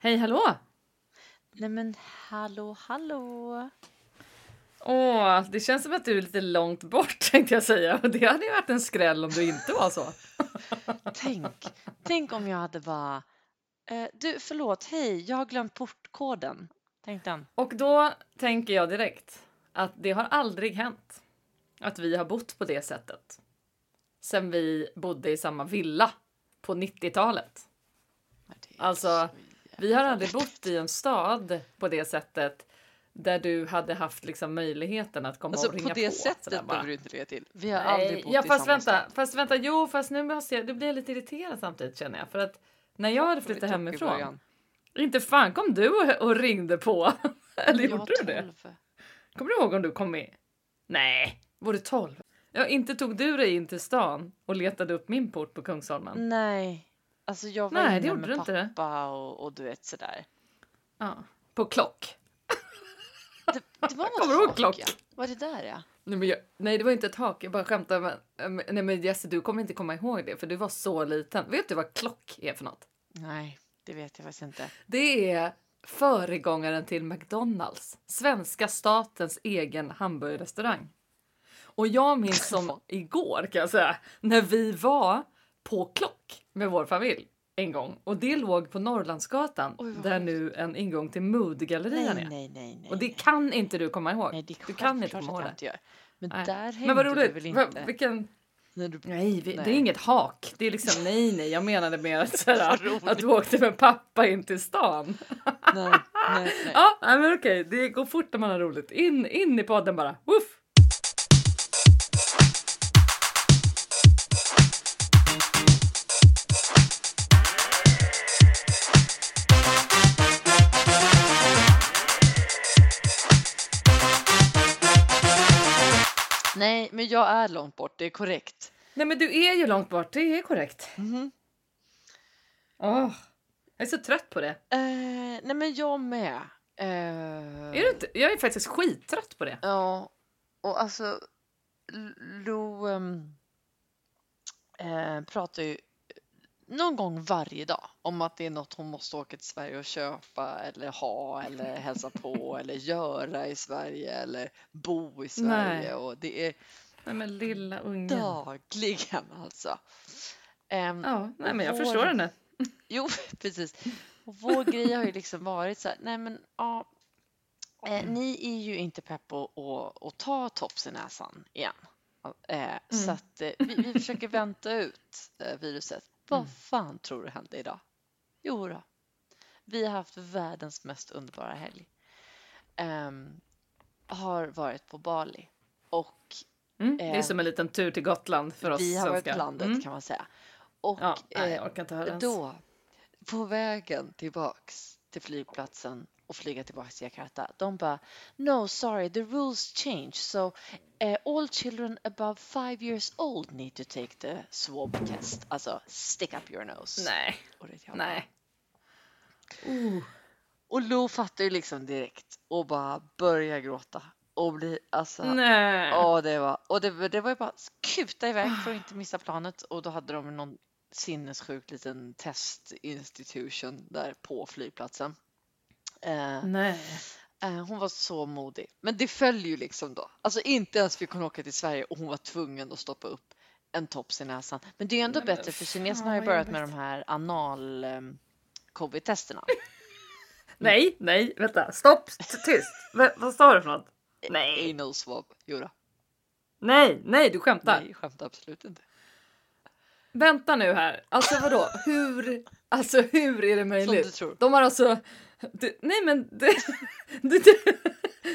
Hej hallå! Nej men hallå hallå! Åh, det känns som att du är lite långt bort tänkte jag säga. Och det hade ju varit en skräll om du inte var så. Tänk, tänk om jag hade bara... Eh, du, förlåt, hej, jag har glömt portkoden. Tänk den. Och då tänker jag direkt att det har aldrig hänt att vi har bott på det sättet. Sen vi bodde i samma villa på 90-talet. Men det är Alltså, så Vi har aldrig bott i en stad på det sättet där du hade haft liksom möjligheten att komma Alltså och ringa på det på. sättet behöver du inte lägga till. Vi har aldrig Nej, bott ja, i fast samma vänta, stad. fast vänta, jo, fast nu måste jag, du blir lite irriterad samtidigt känner jag. För att när jag hade Det flyttat hemifrån, inte fan kom du och, och ringde på. Eller Jag gjorde du det? 12. Kommer du ihåg om du kom med? Nej, var du 12? Ja, inte tog du dig in till stan och letade upp min port på Kungsholmen? Nej, alltså jag var Nej, det inne gjorde med du inte det. pappa och, och du vet sådär. Ja, på klock. Det, det var Kommer du ihåg något klock? ja. Var det där ja? Nej, men jag, nej, det var inte ett hak. Jag bara skämtade. Men- nej, men Jesse, du kommer inte komma ihåg det för du var så liten. Vet du vad klock är för något? Nej, det vet jag faktiskt inte. Det är föregångaren till McDonalds, svenska statens egen hamburgerrestaurang. Och jag minns som igår kan jag säga, när vi var på Klock med vår familj en gång och det låg på Norrlandsgatan Oj, där nu en ingång till Mood-gallerian Nej, är. nej, nej, nej. Och det nej. kan inte du komma ihåg. Nej, det är du kan inte komma ihåg det. inte. Men Nej. där hängde Men vad du roligt. väl Va, inte? vilken... När du... Nej, vi, det Nej. är inget hak. Det är liksom nej, nej. Jag menade mer att, så här, Vad roligt. att du åkte med pappa in till stan. Nej, nej, nej. Ja, nej, men okej, det går fort när man har roligt. In, in i podden bara. Woof! Nej, men jag är långt bort, det är korrekt. Nej, men du är ju långt bort. Det är korrekt. Mhm. Åh, jag är så trött på det. Eh, nej, men jag med. Eh, Är du inte? Jag är faktiskt skittrött på det. Ja, och alltså Lo ehm, eh, pratar ju någon gång varje dag om att det är något hon måste åka till Sverige och köpa eller ha eller hälsa på eller göra i Sverige eller bo i Sverige Nej. och det är Nej, men lilla ungen. dagligen alltså. Ehm, Ja, nej, men jag Vår- förstår henne. Jo, precis. Och vår grej har ju liksom varit så här, nej men ja, eh, ni är ju inte pepp på att, ta tops i näsan igen. Eh, Så att eh, vi, vi försöker vänta ut eh, viruset. Vad Mm. fan tror du hände idag? Jo då, vi har haft världens mest underbara helg. Ehm, har varit på Bali och Mm, det är Eh, som en liten tur till Gotland för oss vi har varit svenskar. på landet Mm. kan man säga. Och Ja, nej, eh, jag orkar inte höra ens. då, på vägen tillbaks till flygplatsen och flyga tillbaks till Jakarta, de bara No, sorry, the rules change. So eh, all children above five years old need to take the swab test. Alltså, stick up your nose. Nej, Och, det, nej. Uh. och Lo fattar ju liksom direkt och bara börjar gråta. Och blir alltså... Nej. Ja, det var, och det, det var ju bara kuta iväg för att inte missa planet och då hade de någon sinnessjuk liten test institution där på flygplatsen. Eh, Nej. eh, hon var så modig, men det föll ju liksom då. Alltså inte ens fick hon åka till Sverige och hon var tvungen att stoppa upp en tops i näsan. Men det är ändå Nej, bättre för kineserna har ju börjat med de här anal eh, covid-testerna. Nej, nej, vänta. Stopp, tyst. V- vad sa du för något? Nej. Anal swab, jodå. Nej, nej, du skämtar. Nej, skämtar absolut inte. Vänta nu här. Alltså vadå? Hur, alltså hur är det Som möjligt? du tror. De har alltså... Du, nej men du, du,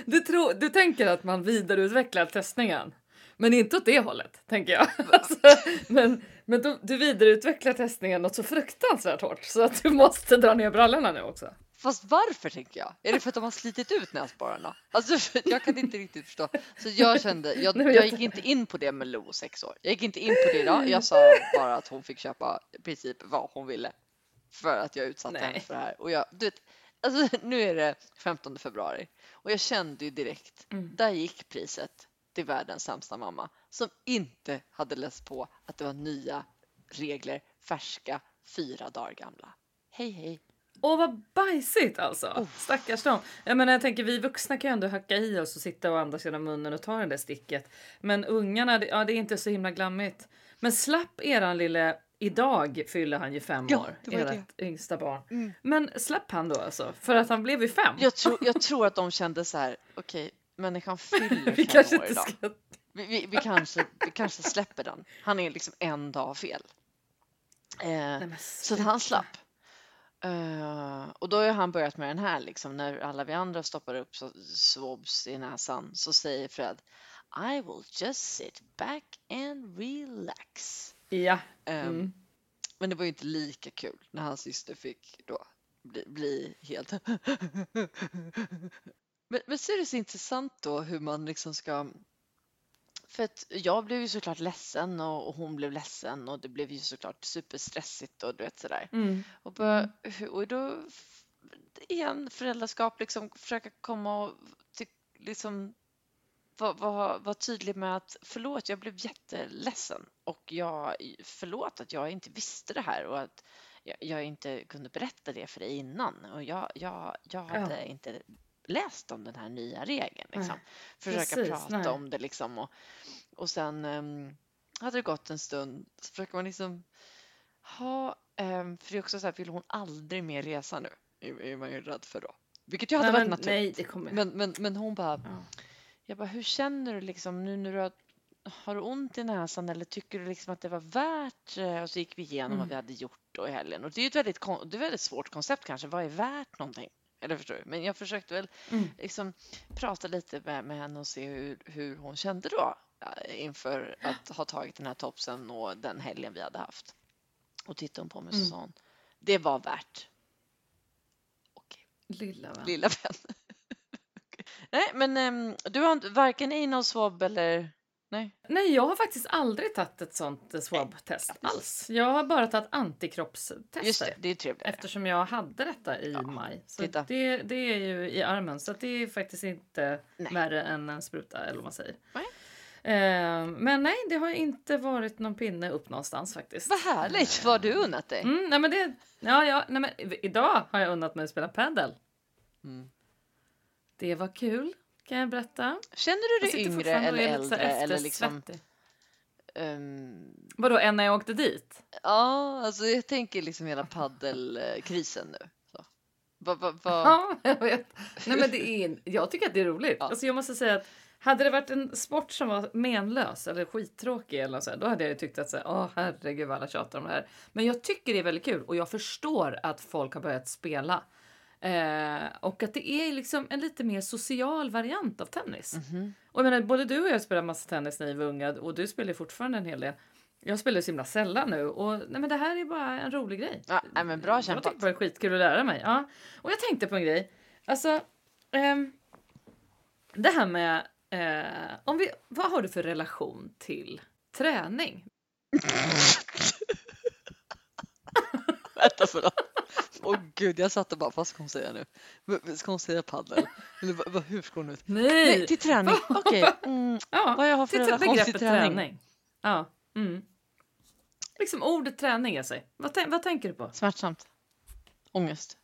du, tror, du tänker att man vidareutvecklar testningen. Men inte åt det hållet, tänker jag. Alltså, men men du, du vidareutvecklar testningen något så fruktansvärt hårt så att du måste dra ner brallorna nu också. Fast varför tänker jag? Är det för att de har slitit ut näsborrarna? Alltså jag kan inte riktigt förstå. Så jag kände, jag jag- gick inte in på det med Lo sex år. Jag gick inte in på det idag. Jag sa bara att hon fick köpa i princip vad hon ville. För att jag utsatte Nej. henne för det här. Och jag, du vet, alltså nu är det 15 februari och jag kände ju direkt, Mm. där gick priset till världens sämsta mamma som inte hade läst på att det var nya regler, färska, fyra dagar gamla. Hej hej! Åh vad bajsigt alltså. Oh. Stackars dem. Jag menar jag tänker vi vuxna kan ju ändå hacka i oss och sitta och andas genom munnen och ta det där sticket. Men ungarna, ja det är inte så himla glammigt. Men slapp eran lille, idag fyller han ju fem Ja, år, det ert yngsta barn. Mm. Men släpp han då alltså? För att han blev ju fem. Jag, tror, jag tror att de kände så här, okej, människan fyller vi fem kanske år idag. ska... Vi, vi, vi, kanske, vi kanske släpper den. Han är liksom en dag fel. Eh, Nej, så att han slapp. Eh, och då har han börjat med den här liksom när alla vi andra stoppar upp så, swabs i näsan så säger Fred I will just sit back and relax. Ja. Eh, Mm. Men det var ju inte lika kul när hans syster fick då bli, bli helt... men, men så är det så intressant då hur man liksom ska... För att jag blev ju såklart ledsen och, och hon blev ledsen och det blev ju såklart superstressigt och du vet sådär. Mm. Och, bara, och då igen föräldraskap liksom försöka komma och liksom vara var, var tydlig med att förlåt, jag blev jätteledsen och jag förlåt att jag inte visste det här och att jag, jag inte kunde berätta det för dig innan och jag, jag, jag Ja. hade inte läst om den här nya regeln. Liksom. Nej, Försöka precis, prata nej. om det liksom och, och sen um, hade det gått en stund så försöker man liksom ha, ehm, för det är också så här, vill hon aldrig mer resa nu? Är, är man ju rädd för då. Vilket ju hade Nej, varit men, naturligt. nej, det kommer Men, men, men hon bara, Ja. Jag bara, hur känner du liksom nu när du har, har du ont i näsan eller tycker du liksom att det var värt? eh, Och så gick vi igenom Mm. vad vi hade gjort då i helgen. Och det är ju ett väldigt, det är väldigt svårt koncept kanske. Vad är värt någonting? Eller förstår du? Men jag försökte väl Mm. liksom prata lite med, med henne och se hur, hur hon kände då inför att ha tagit den här topsen och den helgen vi hade haft. Och tittade hon på mig och Mm. sa hon, det var värt. Okej, Lilla vän. lilla vän. Nej, men ehm, du har inte, varken i någon swab eller? Nej. Nej, jag har faktiskt aldrig tagit ett sånt eh, swab-test alls. Jag har bara tagit antikroppstester. Just det, det är trevligare. Eftersom jag hade detta i Ja, maj. Så titta. det, det är ju i armen. Så det är faktiskt inte Nej. värre än en spruta eller vad man säger. Nej. Eh, men nej, det har inte varit någon pinne upp någonstans faktiskt. Vad härligt, vad har du unnat dig? Mm, nej men det, ja, ja, nej men, idag har jag unnat mig att spela padel. Mm. Det var kul kan jag berätta. Känner du dig yngre eller äldre? Eller liksom, ehm, Vadå, än när jag åkte dit? ja, alltså jag tänker liksom hela paddelkrisen nu. Va, va, va? Ja, jag vet. Nej, men det är, jag tycker att det är roligt. Ja. Alltså, jag måste säga att hade det varit en sport som var menlös eller skittråkig eller så här, då hade jag tyckt att så här, åh herregud vad alla tjatar om det här. Men jag tycker det är väldigt kul och jag förstår att folk har börjat spela. Eh, och att det är liksom en lite mer social variant av tennis. Mhm. Och jag menar, både du och jag spelar massa tennis när vi var unga och du spelar fortfarande en hel del. Jag spelar så himla sällan nu och nej, men det här är bara en rolig grej. Ja, nej, men bra Jag kämpat. tyckte bara det var skitkul att lära mig. Ja. Och jag tänkte på en grej. Alltså, ehm, det här med... Eh, om vi, vad har du för relation till träning? Vänta förlåt. Åh gud, jag satte bara, vad ska hon säga nu? Ska hon säga paddel? Eller vad- vad- hur ska hon ut? Nej! Nej, till träning. Okej, mm, ja, vad jag har för till relation till träning. träning. Ja. Mm. Liksom ordet träning i sig. Vad, vad tänker du på? smärtsamt. Ångest.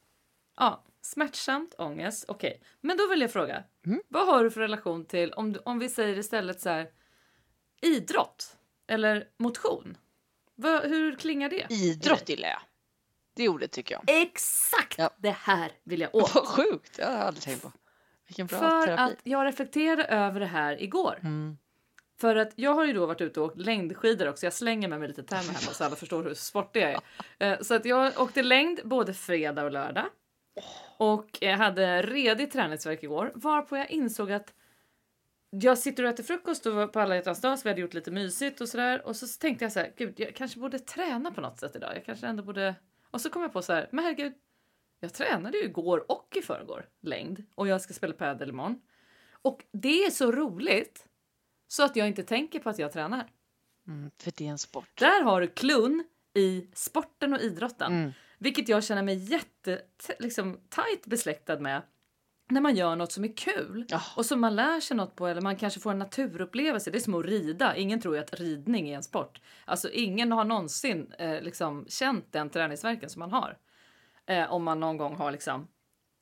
Ja, smärtsamt, ångest. Okej, men då vill jag fråga. Mm. Vad har du för relation till om, du, om vi säger istället så här idrott eller motion? Vad, hur klingar det? Idrott gillar jag. Det ordet tycker jag. Exakt Ja. det här vill jag åt. Vad sjukt, det har jag aldrig tänkt på. Vilken bra För terapi. att jag reflekterade över det här igår. Mm. För att jag har ju då varit ute och åkt längdskidor också. Jag slänger med mig lite termer hemma så alla förstår hur sportig jag är. Eh, Så att jag åkte längd både fredag och lördag. Och jag hade redig träningsvärk igår. Varpå jag insåg att jag sitter och äter frukost och på alla hjärtans dag så vi hade gjort lite mysigt och sådär. Och så tänkte jag så här, gud jag kanske borde träna på något sätt idag. Jag kanske ändå borde... Och så kom jag på så här, men herregud. Jag tränade ju igår och i förrgår längd och jag ska spela padel imorgon. Och det är så roligt så att jag inte tänker på att jag tränar. Mm, för det är en sport. Där har du klun i sporten och idrotten. Mm. Vilket jag känner mig jätte liksom, tajt besläktad med när man gör något som är kul Ja. och som man lär sig något på eller man kanske får en naturupplevelse. Det är som att rida. Ingen tror ju att ridning är en sport. Alltså ingen har någonsin eh, liksom känt den träningsverken som man har. Eh, om man någon gång har liksom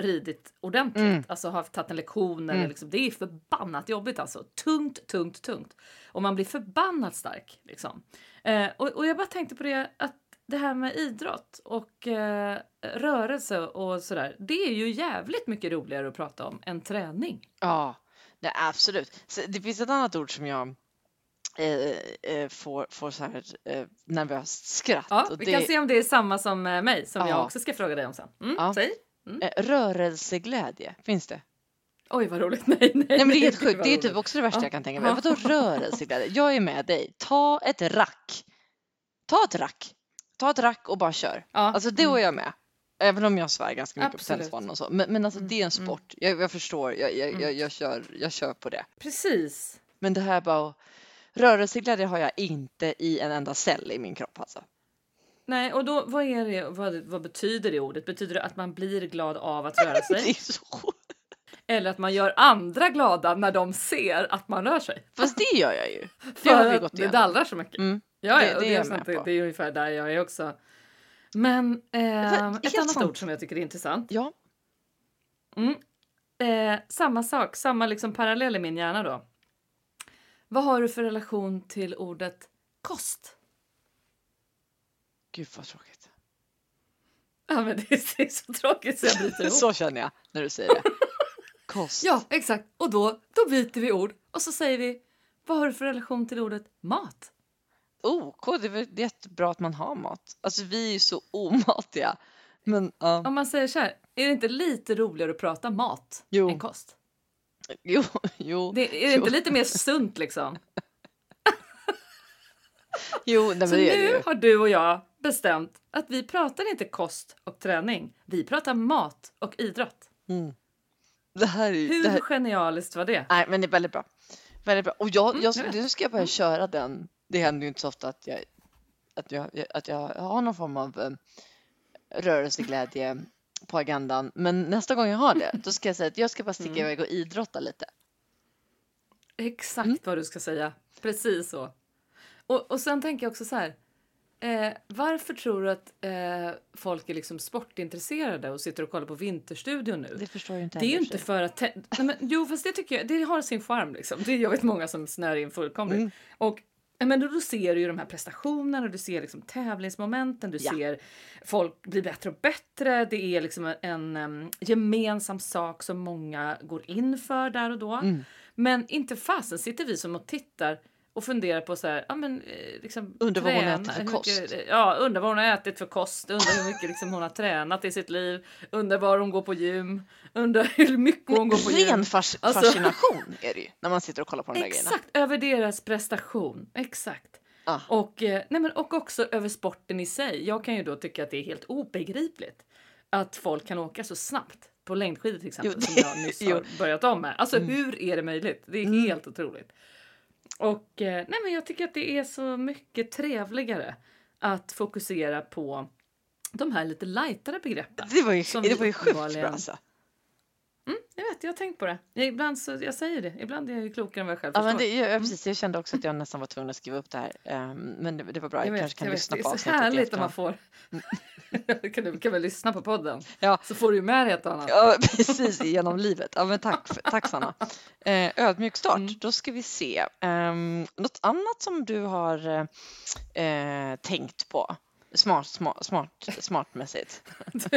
ridit ordentligt, Mm. alltså har tagit en lektion eller liksom, det är förbannat jobbigt alltså. Tungt, tungt, tungt. Och man blir förbannat stark liksom. Eh, och, och jag bara tänkte på det att det här med idrott och eh, rörelse och sådär, det är ju jävligt mycket roligare att prata om än träning. Ja, nej, absolut. Så det finns ett annat ord som jag eh, eh, får, får så här eh, nervöst skratt. Ja, vi det kan se om det är samma som mig som jag Ja. också ska fråga dig om sen. Mm, Ja. Säg. eh, rörelseglädje. Finns det? Oj vad roligt. Nej, nej. Nej, men det är helt sjukt. Det är typ också det värsta Ja. jag kan tänka mig. Vadå rörelseglädje? Jag är med dig. Ta ett rack. Ta ett rack. Ta ett rack och bara kör. Ja. Alltså det är jag med. Även om jag svär ganska mycket Absolut. på tennisbanan och så. Men, men alltså det är en Mm. sport. Jag, jag förstår. Jag, jag, Mm. jag, jag, kör, jag kör på det. Precis. Men det här bara Rörelseglädje har jag inte i en enda cell i min kropp alltså. Nej, och då vad är det? Vad, vad betyder det ordet? Betyder det att man blir glad av att röra Det sig är så eller att man gör andra glada när de ser att man rör sig? Fast det gör jag ju. Det För har vi det dallrar så mycket. Mm. Ja, Det- det det, är sant, det, är ungefär där jag är också. Men eh, ett annat sant. ord som jag tycker är intressant. Ja, Mm. Eh, samma sak, samma liksom parallell i min hjärna då. Vad har du för relation till ordet kost? gud vad tråkigt. Ja, men det är, det är så tråkigt så jag bryter ihop. Så känner jag när du säger det. Kost. Ja, exakt. Och då, då byter vi ord och så säger vi vad har du för relation till ordet mat? OK, det är väl jättebra att man har mat. Alltså vi är ju så omatiga. Men ja, Om man säger så här, är det inte lite roligare att prata mat Jo. än kost? jo, jo. Det, är det inte lite mer sunt liksom? Jo, nej, Så det det nu ju. har du och jag bestämt att vi pratar inte kost och träning. Vi pratar mat och idrott. Mm. Det här är. Hur Det här, genialiskt var det? nej, men det är väldigt bra. Väldigt bra. Och jag, Mm, jag, jag vet. nu ska jag börja köra den. Det händer ju inte så ofta att jag, att jag, att jag har någon form av eh, rörelseglädje på agendan. Men nästa gång jag har det, då ska jag säga att jag ska bara sticka Mm. iväg och idrotta lite. Exakt Mm. vad du ska säga. Precis så. Och, och sen tänker jag också så här. Eh, varför tror du att eh, folk är liksom sportintresserade och sitter och kollar på Vinterstudion nu? Det förstår jag inte Det är ju inte för att... Nej, men, jo, fast det tycker jag det har sin charm. Liksom. Det, jag vet många som snör in fullkomligt. Mm. Och, men då, då ser du ju de här prestationerna, du ser liksom tävlingsmomenten, du Ja. ser folk bli bättre och bättre. Det är liksom en, en em, gemensam sak som många går in för där och då. Mm. Men inte fasen sitter vi som och tittar och funderar på så här, ja men eh, liksom Undrar vad hon äter för kost. mycket- ja, undrar vad hon har ätit för kost, undrar hur mycket liksom hon har tränat i sitt liv, undrar var hon går på gym, undrar hur mycket hon går på gym. Ren fas- Alltså- fascination är det ju när man sitter och kollar på de där grejerna. Exakt, över deras prestation. Exakt. Ah. Och, eh, nej men, och också över sporten i sig. Jag kan ju då tycka att det är helt obegripligt att folk kan åka så snabbt på längdskidor till exempel Jo, som det- jag nyss har börjat om med. Alltså Mm. hur är det möjligt? Det är Mm. helt otroligt. Och eh, nej men jag tycker att det är så mycket trevligare att fokusera på de här lite lightare begreppen. Det var ju, det var ju sjukt bra alltså. Mm, jag vet, jag har tänkt på det. Jag, ibland så, jag säger det, ibland är jag ju klokare än vad jag själv Ja, förstår. men det, jag, precis, jag kände också att jag nästan var tvungen att skriva upp det här. ehm, men det, det var bra, jag, Jag vet, kanske kan jag vet. lyssna det på är så avsnittet i härligt om man får... kan du kan väl lyssna på podden? Ja. Så får du ju med dig ett annat. Ja, precis, genom livet. Ja, men tack, tack Sanna. Eh, ödmjuk start, Mm. då ska vi se. Um, något annat som du har eh, tänkt på? Smart, smart, smart, smartmässigt.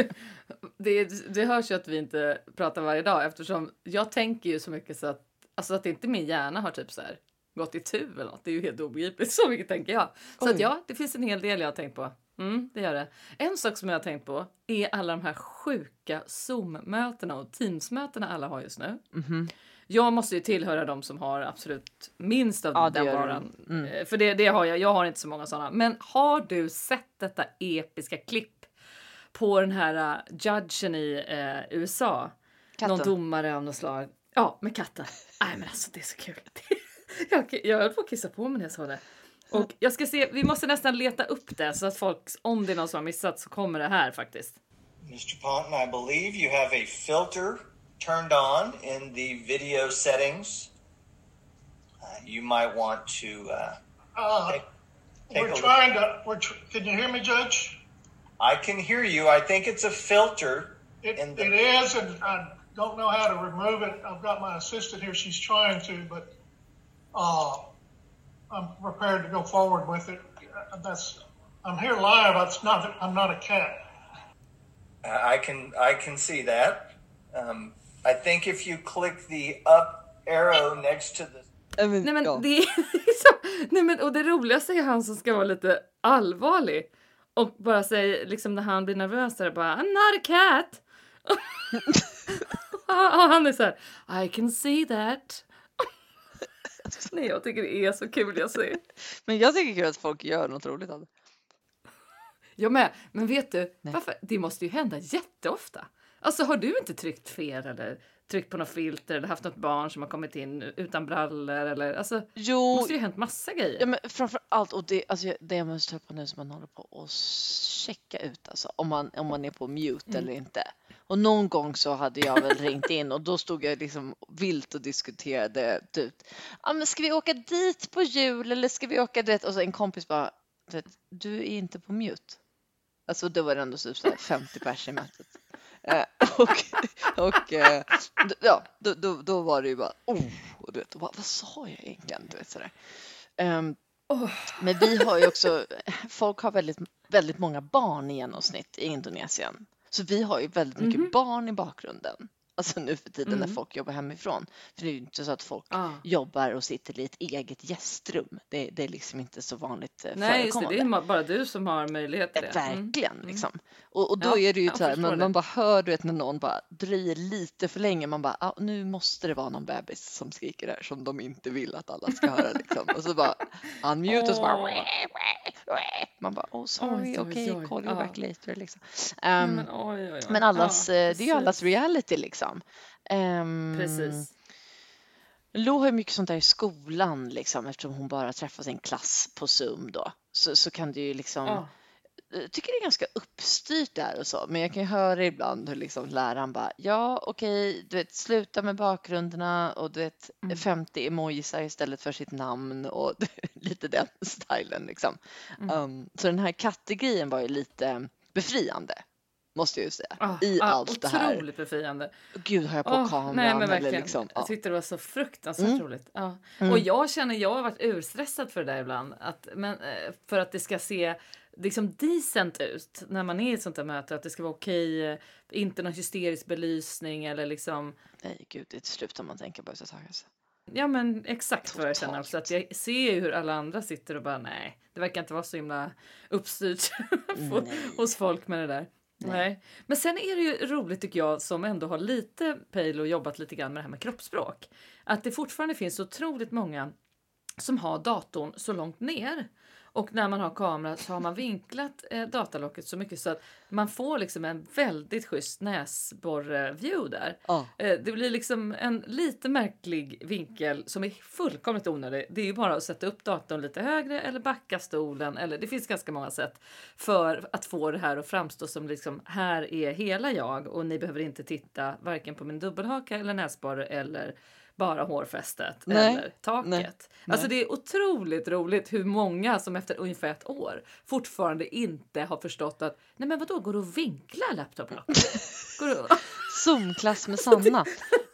Det, det hörs ju att vi inte pratar varje dag eftersom jag tänker ju så mycket så att, alltså att inte min hjärna har typ så här gått i tu eller något. Det är ju helt obegripligt. Så mycket tänker jag. Så att Oj. ja, det finns en hel del jag har tänkt på. Mm, det gör det. En sak som jag har tänkt på är alla de här sjuka Zoom-mötena och Teams-mötena alla har just nu. Mhm. Jag måste ju tillhöra de som har absolut minst av Ja, den varan. Mm. Eh, För det, det har jag. Jag har inte så många sådana. Men har du sett detta episka klipp på den här uh, judgen i eh, USA? Någon Katten. domare av något slag. Ja, med katten. Nej, men alltså det är så kul. jag, jag höll på att kissa på mig när jag såg det. Och jag ska se, vi måste nästan leta upp det så att folk, om det är någon som har missat så kommer det här faktiskt. Mr. Ponton, I believe you have a filter turned on in the video settings. Uh, you might want to uh, Uh, take, take we're a look. trying to, we're, tr- can you hear me, Judge? I can hear you. I think it's a filter. It, the- it is, and I don't know how to remove it. I've got my assistant here. She's trying to, but uh, I'm prepared to go forward with it. Uh, That's I'm here live. It's not. I'm not a cat. I can I can see that. Um, I think if you click the up arrow next to the Nej, men, Nej men, ja. det liksom, nej men och det roligaste är han som ska vara lite allvarlig och bara säga liksom när han blir nervös så är det bara I'm not a cat. och han är så här I can see that. nej jag tycker det är så kul jag ser. men jag tycker kul att folk gör något roligt av det. Jag med. Men vet du, Nej. varför? det måste ju hända jätteofta. Alltså har du inte tryckt fel eller tryckt på något filter eller haft något barn som har kommit in utan brallor eller alltså det Jo, måste ju hänt massa grejer. Ja, men framför allt, och det, alltså, det jag måste på nu som man håller på att checka ut alltså, om man, om man är på mute Mm. eller inte. Och någon gång så hade jag väl ringt in och då stod jag liksom vilt och diskuterade typ, ah, men ska vi åka dit på jul eller ska vi åka dit? Och så en kompis bara, du, är inte på mute. Alltså då var det ändå typ så här 50 pers i mötet. Eh, och och eh, ja, då, då, då var det ju bara, oh, och du vet, vad, vad sa jag egentligen? Du vet, sådär. Ehm, men vi har ju också, folk har väldigt, väldigt många barn i genomsnitt i Indonesien. Så vi har ju väldigt mycket Mhm. barn i bakgrunden. Alltså nu för tiden när Mm. folk jobbar hemifrån. För det är ju inte så att folk Ah. jobbar och sitter i ett eget gästrum. Det, det är liksom inte så vanligt eh, Nej, förekommande. Det är bara du som har möjlighet till det. Mm. Verkligen liksom. Och, och då Ja, är det ju så här, man, man bara hör du vet när någon bara dröjer lite för länge. Man bara, ah, nu måste det vara någon bebis som skriker där som de inte vill att alla ska höra liksom. Och så bara unmute och så bara Åh. man bara, oh sorry, oj, okej, oj. call you back later liksom. Nej, Ehm, men, oj, oj, oj. men allas, eh, det är ju allas reality liksom. Ehm, Precis. Lo har mycket sånt där i skolan liksom eftersom hon bara träffar sin klass på Zoom då. Så, så kan det ju liksom Ja. jag tycker det är ganska uppstyrt där och så, men jag kan ju höra ibland hur liksom läraren bara ja okej, du vet sluta med bakgrunderna och du vet Mm. 50 emojisar istället för sitt namn och lite den stilen liksom. Mm. Um, så den här kattegrejen var ju lite befriande måste jag ju säga Ah, i ah, allt det här. Otroligt befriande. Gud har jag på Åh, kameran nej, men eller verkligen. liksom. Jag Ja. tyckte det var så fruktansvärt Mm. roligt. Ja. Mm. Och jag känner, jag har varit urstressad för det där ibland. Att, men, eh, för att det ska se liksom decent ut när man är i ett sånt där möte. Att det ska vara okej, eh, inte någon hysterisk belysning eller liksom Nej gud, det slutar man tänka på tag alltså. Ja men exakt vad jag känner Totalt. också. Att jag ser ju hur alla andra sitter och bara nej, det verkar inte vara så himla uppstyrt hos folk med det där. Nej. Men sen är det ju roligt tycker jag som ändå har lite pejl och jobbat lite grann med det här med kroppsspråk. Att det fortfarande finns så otroligt många som har datorn så långt ner. Och när man har kamera så har man vinklat eh, datalocket så mycket så att man får liksom en väldigt schysst näsborre-view där. Ja. Eh, Det blir liksom en lite märklig vinkel som är fullkomligt onödig. Det är ju bara att sätta upp datorn lite högre eller backa stolen. Eller det finns ganska många sätt för att få det här att framstå som liksom här är hela jag och ni behöver inte titta varken på min dubbelhaka eller näsborre eller bara hårfästet Nej, eller taket. nej, Alltså det är otroligt roligt hur många som efter ungefär ett år fortfarande inte har förstått att nej men vadå går det att vinkla laptoplocket? Zoom-klass med Sanna.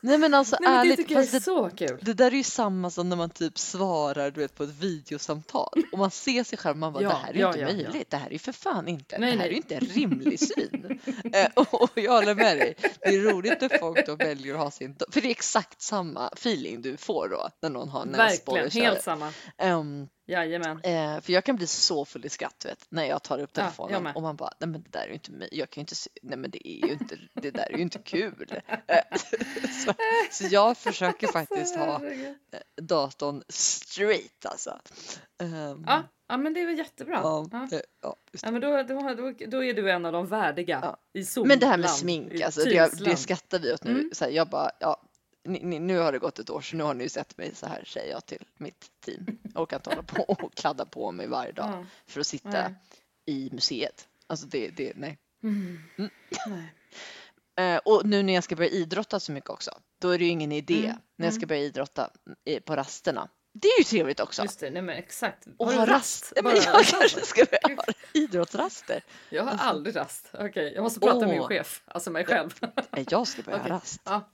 Nej men alltså Nej men det ärligt, tycker jag är fast det, så kul. det där är ju samma som när man typ svarar du vet, på ett videosamtal och man ser sig själv och man bara Ja, det här är ja, inte ja, möjligt, det här är ju för fan inte, Nej, det här är ju inte en rimlig syn. eh, och, och jag håller med dig, det är roligt när folk då väljer att ha sin, för det är exakt samma feeling du får då när någon har näsborre Verkligen, helt samma. um, Jajamän. Eh, för jag kan bli så full i skratt vet, när jag tar upp Ja, telefonen med. och man bara, nej men det där är ju inte mig, jag kan ju inte se, nej men det är ju inte, det där är ju inte kul. Så, så jag försöker faktiskt ha eh, datorn straight alltså. Ehm, Ja, ja, men det är väl jättebra. ja, Ja. eh, ja. Ja, men då, då, då, då är du en av de värdiga Ja. i Zoom. Men det här med smink, alltså, det, det skrattar vi åt nu. Mm. Så här, jag bara, ja, ni, ni, nu har det gått ett år så nu har ni ju sett mig så här säger jag till mitt team. Jag orkar inte hålla på och kladda på mig varje dag Ja. för att sitta Nej. i museet. Alltså det, det nej. Mm. Mm. Nej. Eh, och nu när jag ska börja idrotta så mycket också, då är det ju ingen idé Mm, när jag mm. ska börja idrotta i- på rasterna. Det är ju trevligt också. Just det, nej men exakt. Och ha rast? Men Bara- jag kanske ska ha idrottsraster. Jag har aldrig rast. Okej, jag måste prata med min chef, alltså mig själv. Nej, Jag ska börja Okej. ha rast. ja.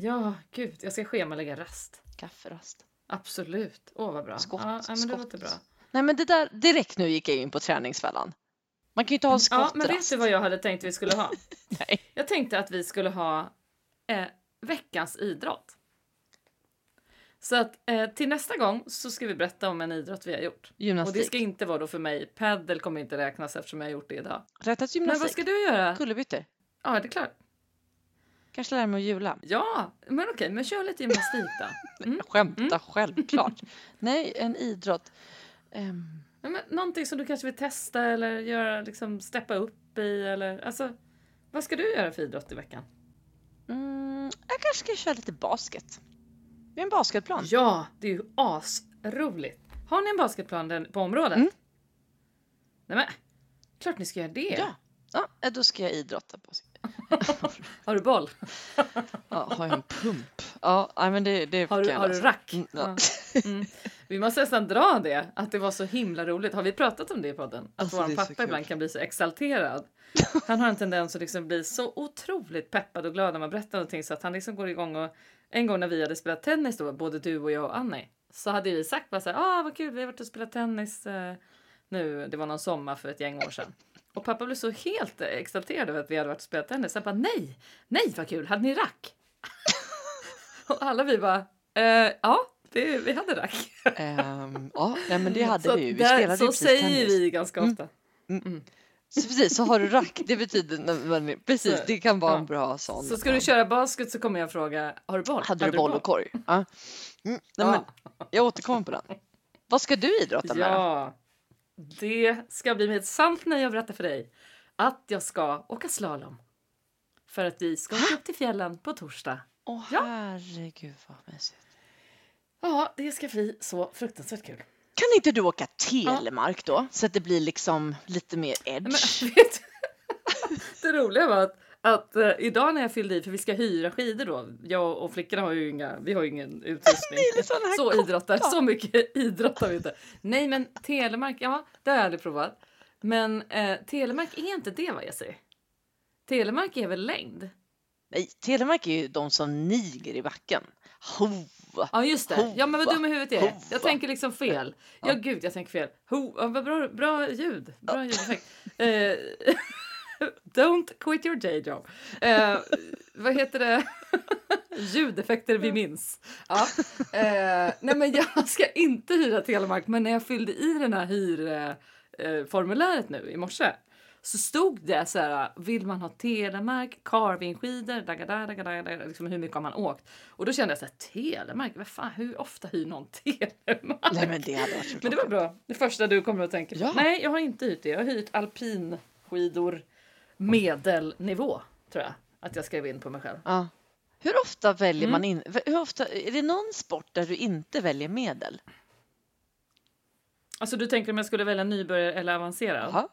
Ja, gud, jag ska schemalägga rast. Kafferast. Absolut. Åh, vad bra. Skott, ja, men det skott. låter bra. Nej, men det där direkt nu gick jag in på träningsfällan. Man kan ju inte ha en Ja, skottrast. men vet du vad jag hade tänkt vi skulle ha? Nej. Jag tänkte att vi skulle ha eh, veckans idrott. Så att eh, till nästa gång så ska vi berätta om en idrott vi har gjort. Och Gymnastik. det ska inte vara då för mig. Paddle kommer inte räknas eftersom jag har gjort det idag. Rättas Men gymnastik. vad ska du göra? Kullerbyttor. Ja, det är klart. Kanske lära mig att hjula. Ja, men okej, men kör lite gymnastik då. Mm. Skämta självklart. Nej, en idrott. Ehm, Ja, men någonting som du kanske vill testa eller göra, liksom steppa upp i eller alltså. Vad ska du göra för idrott i veckan? mm, jag kanske ska köra lite basket. Vi har en basketplan. Ja, det är ju asroligt. Har ni en basketplan på området? Mm. Nej men, klart ni ska göra det. Ja. Ja, då ska jag idrotta på. Har du boll? Ja, har jag en pump? Ja, nej, men det, det Har du, har du rack? Mm, ja. Mm. Vi måste nästan dra det, att det var så himla roligt. Har vi pratat om det i podden? Att Alltså, vår pappa ibland kan bli så exalterad. Han har en tendens att liksom bli så otroligt peppad och glad när man berättar någonting så att han liksom går igång och en gång när vi hade spelat tennis då, både du och jag och Annie, så hade vi sagt bara så här, ah vad kul, vi har varit och spelat tennis eh, nu, det var någon sommar för ett gäng år sedan. Och pappa blev så helt exalterad över att vi hade varit och spelat tennis. Han bara nej, nej vad kul, hade ni rack? och alla vi bara, eh, ja, det, vi hade rack. Ehm, ja, nej, men det hade så vi ju. Vi där- spelade så precis säger tennis. vi ganska Mm. ofta. Så precis, så har du rack. Det betyder, man- precis, det kan vara ja. en bra sån. Så ska du köra basket så kommer jag fråga, har du boll? Hade du boll och korg? Ja. Mm, nej, men Ja. jag återkommer på den. Vad ska du idrotta med? Ja, det ska bli med ett sant nöje att berätta för dig att jag ska åka slalom. För att vi ska åka upp till fjällen på torsdag. Åh Ja. herregud vad mysigt. Ja, det ska bli så fruktansvärt kul. Kan inte du åka telemark då? Så att det blir liksom lite mer Nej, Men, edge. vet, det roliga var att, att eh, idag när jag fyllde i, för vi ska hyra skidor då. Jag och flickorna har ju inga, vi har ju ingen utrustning. Är så idrottar, så mycket idrottar vi inte. Nej men telemark, ja det har jag aldrig provat. Men eh, telemark är inte det va Jessie? Telemark är väl längd? Nej, telemark är ju de som niger i backen. Hova. Ja just det. Ja men vad dum i huvudet är jag. Hova. Jag tänker liksom fel. Ja gud jag tänker fel. Ho, ja, vad bra, bra ljud. Bra ljudeffekt. Eh, don't quit your day job. Eh, vad heter det? Ljudeffekter vi minns. Ja. Eh, nej men jag ska inte hyra Telemark men när jag fyllde i den här hyrformuläret eh, nu i morse så stod det så här, vill man ha Telemark, carvingskidor, liksom hur mycket har man åkt? Och då kände jag så här, Telemark, vad fan, hur ofta hyr någon Telemark? Nej men det Men det var bra, det första du kommer att tänka på. Ja. Nej, jag har inte hyrt det, jag har hyrt alpinskidor medelnivå, tror jag att jag skrev in på mig själv. Ja. Hur ofta väljer Mm. man in? Hur ofta, är det någon sport där du inte väljer medel? Alltså du tänker om jag skulle välja nybörjare eller avancerad? Jaha.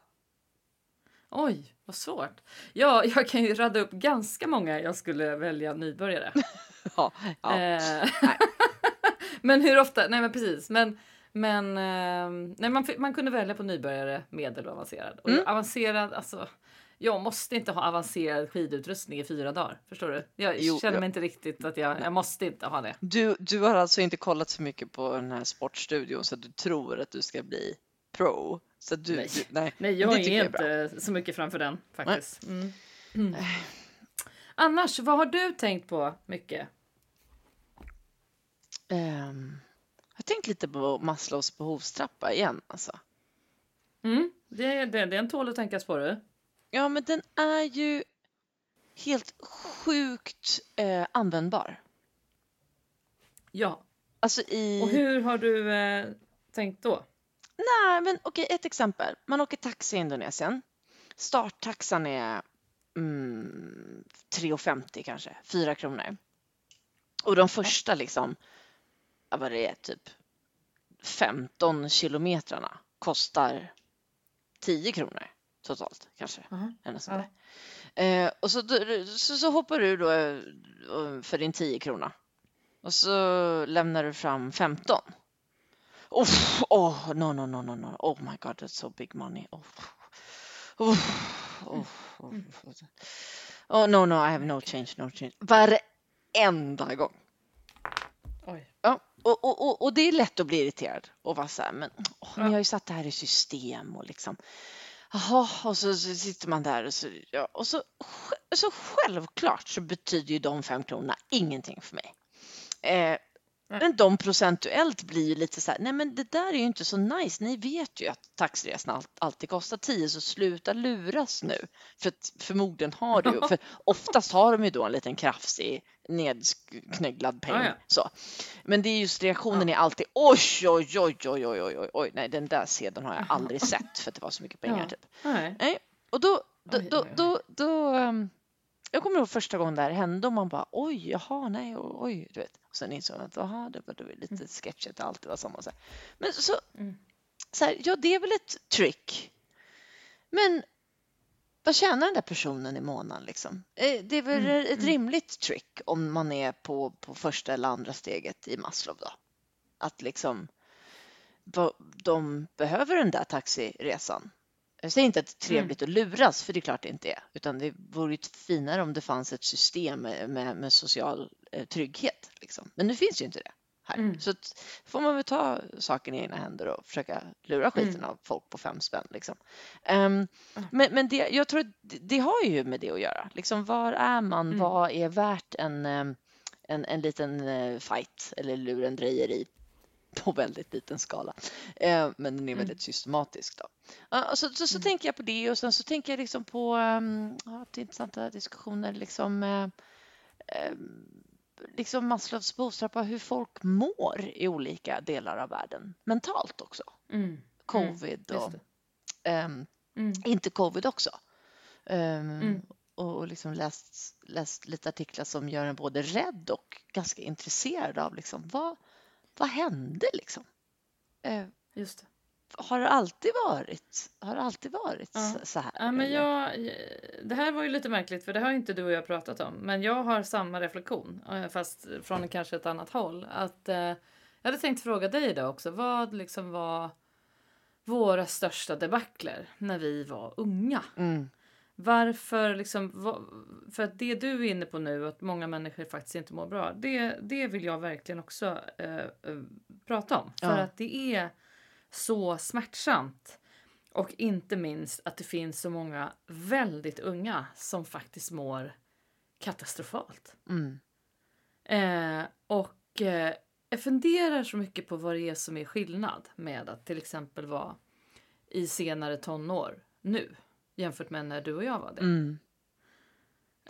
Oj, vad svårt. Ja, jag kan ju radda upp ganska många jag skulle välja nybörjare. Ja, ja. Eh, men hur ofta? Nej, men precis. Men, men eh, nej, man, man kunde välja på nybörjare, medel och avancerad. Och Mm. avancerad, alltså. Jag måste inte ha avancerad skidutrustning i fyra dagar. Förstår du? Jag Jo, känner ja. mig inte riktigt att jag, jag måste inte ha det. Du, du har alltså inte kollat så mycket på den här sportstudion så att du tror att du ska bli pro? Så du, Nej. Du, nej. Nej, jag är jag är inte så mycket framför den faktiskt. Mm. Mm. Annars, vad har du tänkt på mycket? Ehm, jag har tänkt lite på Maslows behovstrappa igen. Alltså. Mm, det, det, det är en tål att tänkas på du. Ja, men den är ju helt sjukt eh, användbar. Ja, Alltså i... och hur har du eh, tänkt då? Nej, men okej, ett exempel. Man åker taxi i Indonesien. Starttaxan är mm, 3,50 kanske, 4 kronor. Och de första liksom, vad det är, typ 15 kilometrarna kostar 10 kronor totalt kanske. Ja. där. Eh, och så, så, så hoppar du då eh, för din 10 krona. Och så lämnar du fram 15 Oh, oh, no, no, no, no, no. Oh my God, that's so big money. Oh, oh, oh, oh. oh no, no, I have no change, no change. Varenda gång. Oj. Ja, och, och, och, och det är lätt att bli irriterad och vara så här, men åh, ni har ju satt det här i system och liksom. Jaha, och så, så sitter man där och så, ja, och så, så självklart så betyder ju de fem kronorna ingenting för mig. Eh, men de procentuellt blir ju lite så här, nej men det där är ju inte så nice. Ni vet ju att taxiresan alltid kostar 10 så sluta luras nu. För förmodligen har du, för oftast har de ju då en liten krafsig nedknögglad peng. Ah, ja. så. Men det är just reaktionen ja. är alltid oj, oj, oj, oj, oj, oj, oj, nej den där sedeln har jag aldrig sett för att det var så mycket pengar. Ja. Typ. Nej. nej. Och då, då, då, då, då, då um, jag kommer ihåg första gången det här hände och man bara oj, jaha, nej, oj, du vet. Och sen insåg man att jaha, det var, det var lite sketchigt, det alltid var samma. Så här. Men så, Mm. så här, ja, det är väl ett trick. Men vad tjänar den där personen i månaden liksom? Eh, Det är väl Mm, ett mm. rimligt trick om man är på, på första eller andra steget i Maslow då. Att liksom de behöver den där taxiresan. Jag säger inte att det är trevligt att luras, för det är klart det inte är. Utan det vore ju finare om det fanns ett system med, med, social eh, trygghet. Liksom. Men nu finns ju inte det här. Mm. Så får man väl ta saken i egna händer och försöka lura skiten Mm. av folk på fem spänn. Liksom. Mm. men men det, jag tror att det, det har ju med det att göra. Liksom, var är man? Mm. Vad är värt en, ehm, en, en liten eh, fight eller lurendrejeri på väldigt liten skala. Eh, men den är väldigt systematisk. Då. Och så så, så tänker jag på det och sen så tänker jag liksom på um, det är intressanta diskussioner liksom, eh, eh, liksom Maslows behovstrappa hur folk mår i olika delar av världen mentalt också. Mm. Covid Just och ehm, Mm. inte covid också. Ehm, Mm. Och, och liksom läst, läst lite artiklar som gör en både rädd och ganska intresserad av liksom, vad, vad hände liksom? Eh, Just det. har det alltid varit, har det alltid varit Ja. så- här? Ja, men jag, det här var ju lite märkligt för det har inte du och jag pratat om. Men jag har samma reflektion eh, fast från kanske ett annat håll. Att, eh, jag hade tänkt fråga dig idag också. Vad liksom var våra största debacler när vi var unga? Mm, Varför liksom, för att det du är inne på nu, att många människor faktiskt inte mår bra, det, det vill jag verkligen också eh, eh, prata om. För Ja. att det är så smärtsamt. Och inte minst att det finns så många väldigt unga som faktiskt mår katastrofalt. mm, Eh, och eh, jag funderar så mycket på vad det är som är skillnad med att till exempel vara i senare tonår nu jämfört med när du och jag var det. mm.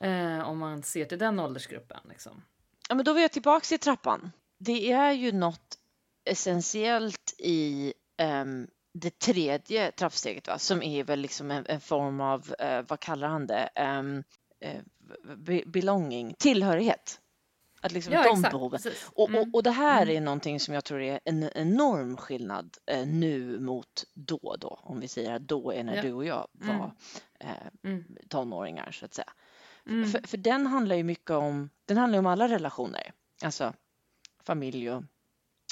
Eh, om man ser till den åldersgruppen. Liksom. Ja, men då var jag tillbaka i trappan. Det är ju något essentiellt i ehm, det tredje trappsteget va? som är väl liksom en, en form av, eh, vad kallar han det, eh, be- belonging, tillhörighet. Att liksom de behoven. precis. Och, Mm. och, och det här Mm. är någonting som jag tror är en enorm skillnad eh, nu mot då då, om vi säger att då är när Ja. du och jag Mm. var eh, Mm. tonåringar så att säga. Mm. För, för den handlar ju mycket om, den handlar om alla relationer, alltså familj och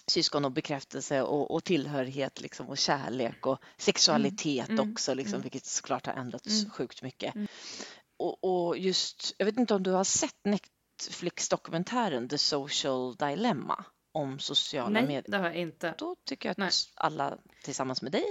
syskon och bekräftelse och, och tillhörighet liksom och kärlek och sexualitet Mm. också, liksom, Mm. vilket såklart har ändrats Mm. sjukt mycket. Mm. Och, och just, jag vet inte om du har sett Netflix-dokumentären The Social Dilemma om sociala Nej, medier. det har jag inte. Då tycker jag att Nej. alla tillsammans med dig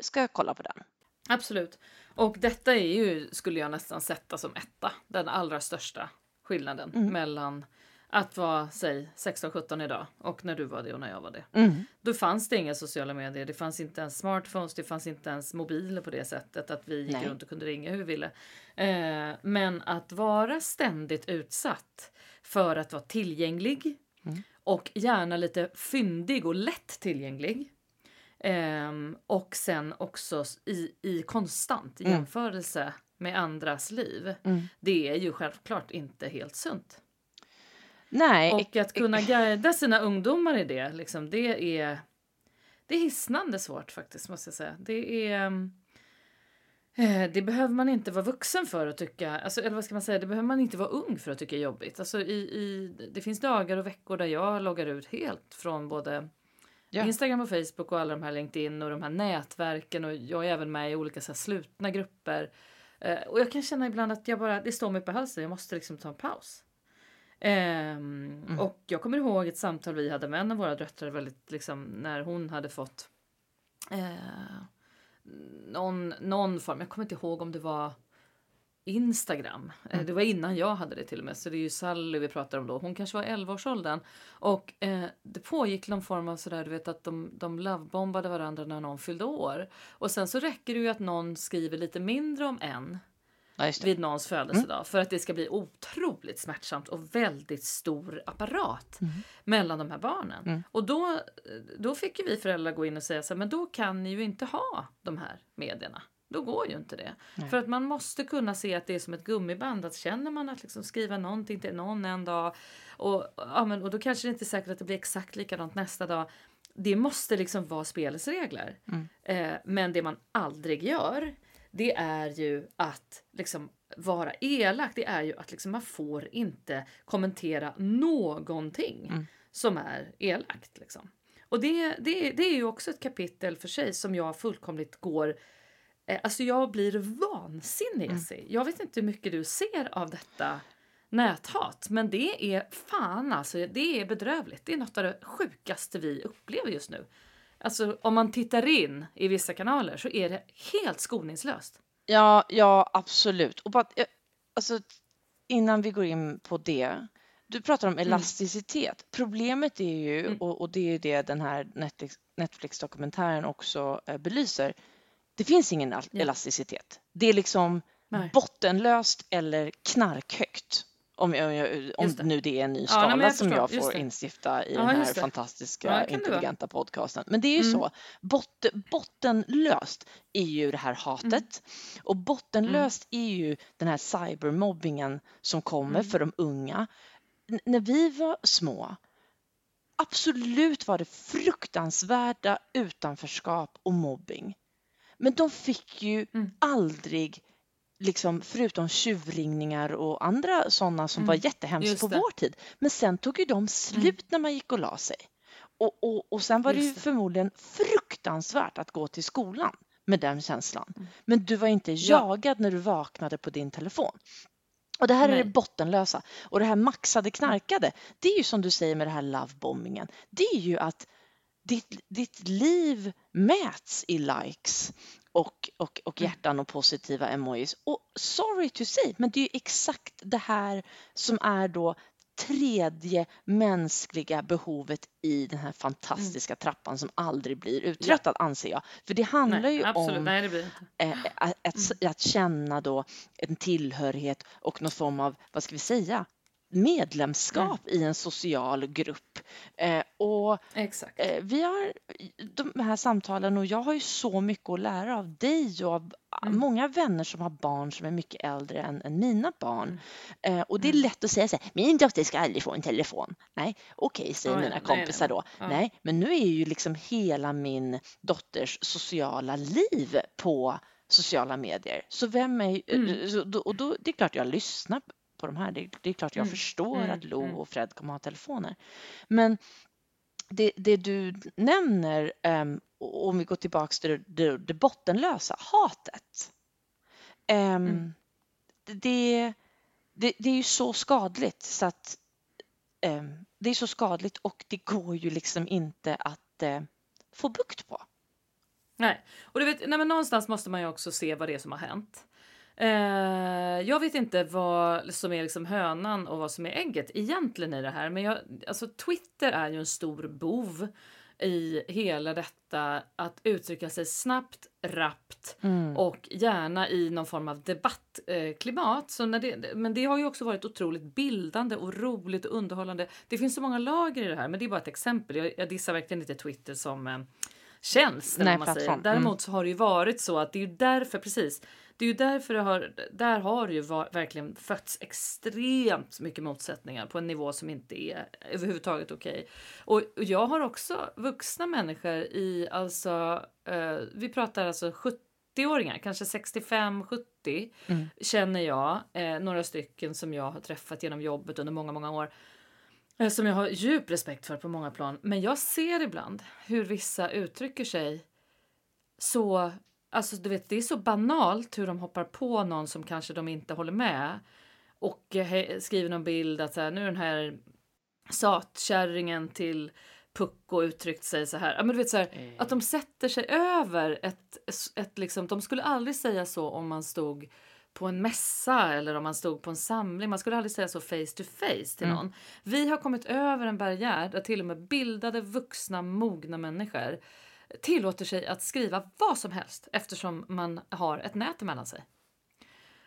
ska kolla på den. Absolut. Och detta är ju, skulle jag nästan sätta som etta, den allra största skillnaden Mm. mellan att vara, säg 16-17 idag och när du var det och när jag var det. Mm. Då fanns det inga sociala medier, det fanns inte ens smartphones, det fanns inte ens mobiler på det sättet att vi gick Nej. runt och kunde ringa hur vi ville. Eh, men att vara ständigt utsatt för att vara tillgänglig Mm. och gärna lite fyndig och lätt tillgänglig. Ehm, och sen också i, i konstant Mm. jämförelse med andras liv. Mm. Det är ju självklart inte helt sunt. Nej, Och att kunna guida sina ungdomar i det, liksom, det är det är hisnande svårt faktiskt måste jag säga. Det är eh, det behöver man inte vara vuxen för att tycka, alltså, eller vad ska man säga, det behöver man inte vara ung för att tycka är jobbigt. Alltså, i, i, det finns dagar och veckor där jag loggar ut helt från både Ja. Instagram och Facebook och alla de här LinkedIn och de här nätverken och jag är även med i olika så här slutna grupper. Eh, och jag kan känna ibland att jag bara, det står mig på halsen, jag måste liksom ta en paus. Ehm, Mm. Och jag kommer ihåg ett samtal vi hade med en av våra döttrar väldigt, liksom, när hon hade fått eh, någon, någon form, jag kommer inte ihåg om det var Instagram. Eh, Det var innan jag hade det till och med. Så det är ju Sally vi pratar om då. Hon kanske var 11-årsåldern. Och eh, det pågick någon form av sådär, du vet att de, de lovebombade varandra när någon fyllde år. Och sen så räcker det ju att någon skriver lite mindre om en Ja, vid någons födelsedag för att det ska bli otroligt smärtsamt och väldigt stor apparat mellan de här barnen. Och då, då fick ju vi föräldrar gå in och säga så här, men då kan ni ju inte ha de här medierna. Då går ju inte det. För att man måste kunna se att det är som ett gummiband. Att känner man att liksom skriva någonting till någon en dag och, ja, men, och då kanske det inte är säkert att det blir exakt likadant nästa dag. Det måste liksom vara spelets regler. Eh, men det man aldrig gör det är ju att liksom vara elak. Det är ju att liksom man får inte kommentera någonting som är elakt. Liksom. Och det, det, det är ju också ett kapitel för sig som jag fullkomligt går Eh, Alltså jag blir vansinnig Jessie. Jag vet inte hur mycket du ser av detta näthat. Men det är fan alltså, det är bedrövligt. Det är något av det sjukaste vi upplever just nu. Alltså om man tittar in i vissa kanaler så är det helt skoningslöst. Ja, ja, absolut. Och bara, eh, alltså, innan vi går in på det. Du pratar om elasticitet. Problemet är ju, Mm. och, och det är ju det den här Netflix, Netflix-dokumentären också eh, belyser. Det finns ingen al- Ja. elasticitet. Det är liksom Nej. bottenlöst eller knarkhögt. Om, jag, om det. nu det är en ny nej, skala men jag som förstår. jag får instifta i Ja, den här fantastiska, Ja, intelligenta podcasten. Men det är ju Mm. så, bot, bottenlöst är ju det här hatet Mm. och bottenlöst är ju den här cybermobbingen som kommer Mm. för de unga. N- när vi var små, absolut var det fruktansvärda utanförskap och mobbing. Men de fick ju Mm. aldrig, liksom, förutom tjuvringningar och andra sådana som var jättehemskt Mm. På det. vår tid. Men sen tog ju de slut när man gick och la sig. Och, och, och sen var det ju Just det. förmodligen fruktansvärt att gå till skolan med den känslan. Mm. Men du var inte jagad när du vaknade på din telefon. Och det här är Nej. det bottenlösa. Och det här maxade knarkade, det är ju som du säger med det här lovebombingen. Det är ju att ditt, ditt liv mäts i likes och, och, och Mm. hjärtan och positiva emojis. Och sorry to say, men det är ju exakt det här som är då tredje mänskliga behovet i den här fantastiska trappan som aldrig blir uttröttad anser jag. För det handlar Nej, ju absolut. om Nej, eh, att, att, att känna då en tillhörighet och någon form av, vad ska vi säga, medlemskap i en social grupp. Eh, och Exakt. eh, vi har de här samtalen och jag har ju så mycket att lära av dig och av Mm. många vänner som har barn som är mycket äldre än, än mina barn. Mm. Eh, och det är lätt att säga så här, min dotter ska aldrig få en telefon. Nej, okej, säger Ja, ja, mina nej, kompisar nej, då. ja. Nej, men nu är ju liksom hela min dotters sociala liv på sociala medier. Så vem är... Mm. så då- Och då, det är klart jag lyssnar på de här. Det, det är klart jag Mm, förstår mm, att Lo mm. och Fred kommer ha telefoner. Men det, det du nämner, um, om vi går tillbaks till det, det, bottenlösa, hatet. Mm. det, det, det är ju så skadligt så att ehm, det är så skadligt och det går ju liksom inte att eh, få bukt på. Nej, och du vet, nej någonstans måste man ju också se vad det är som har hänt. Eh, jag vet inte vad som är liksom hönan och vad som är ägget egentligen i det här. Men jag, alltså Twitter är ju en stor bov i hela detta att uttrycka sig snabbt, rappt och gärna i någon form av debattklimat. Klimat. så när det, men det har ju också varit otroligt bildande och roligt och underhållande. Det finns så många lager i det här, men det är bara ett exempel. Jag, jag dissar verkligen inte Twitter som eh, tjänst. Nej, man säger. plattform. Däremot så har det ju varit så att det är därför, precis, det är ju därför det har, där har det ju var, verkligen fötts extremt mycket motsättningar på en nivå som inte är överhuvudtaget okej. Och, och jag har också vuxna människor i, alltså, eh, vi pratar alltså 70-åringar, kanske 65-70 känner jag, eh, några stycken som jag har träffat genom jobbet under många, många år Som jag har djup respekt för på många plan. Men jag ser ibland hur vissa uttrycker sig så... Alltså du vet, det är så banalt hur de hoppar på någon som kanske de inte håller med. Och eh, he- skriver någon bild att så här, nu den här satkärringen till Pucko uttryckt sig så här. Ja, men du vet, så här Att de sätter sig över ett, ett liksom, de skulle aldrig säga så om man stod på en mässa eller om man stod på en samling. Man skulle aldrig säga så face to face till någon. Vi har kommit över en barriär där till och med bildade, vuxna, mogna människor tillåter sig att skriva vad som helst eftersom man har ett nät emellan sig.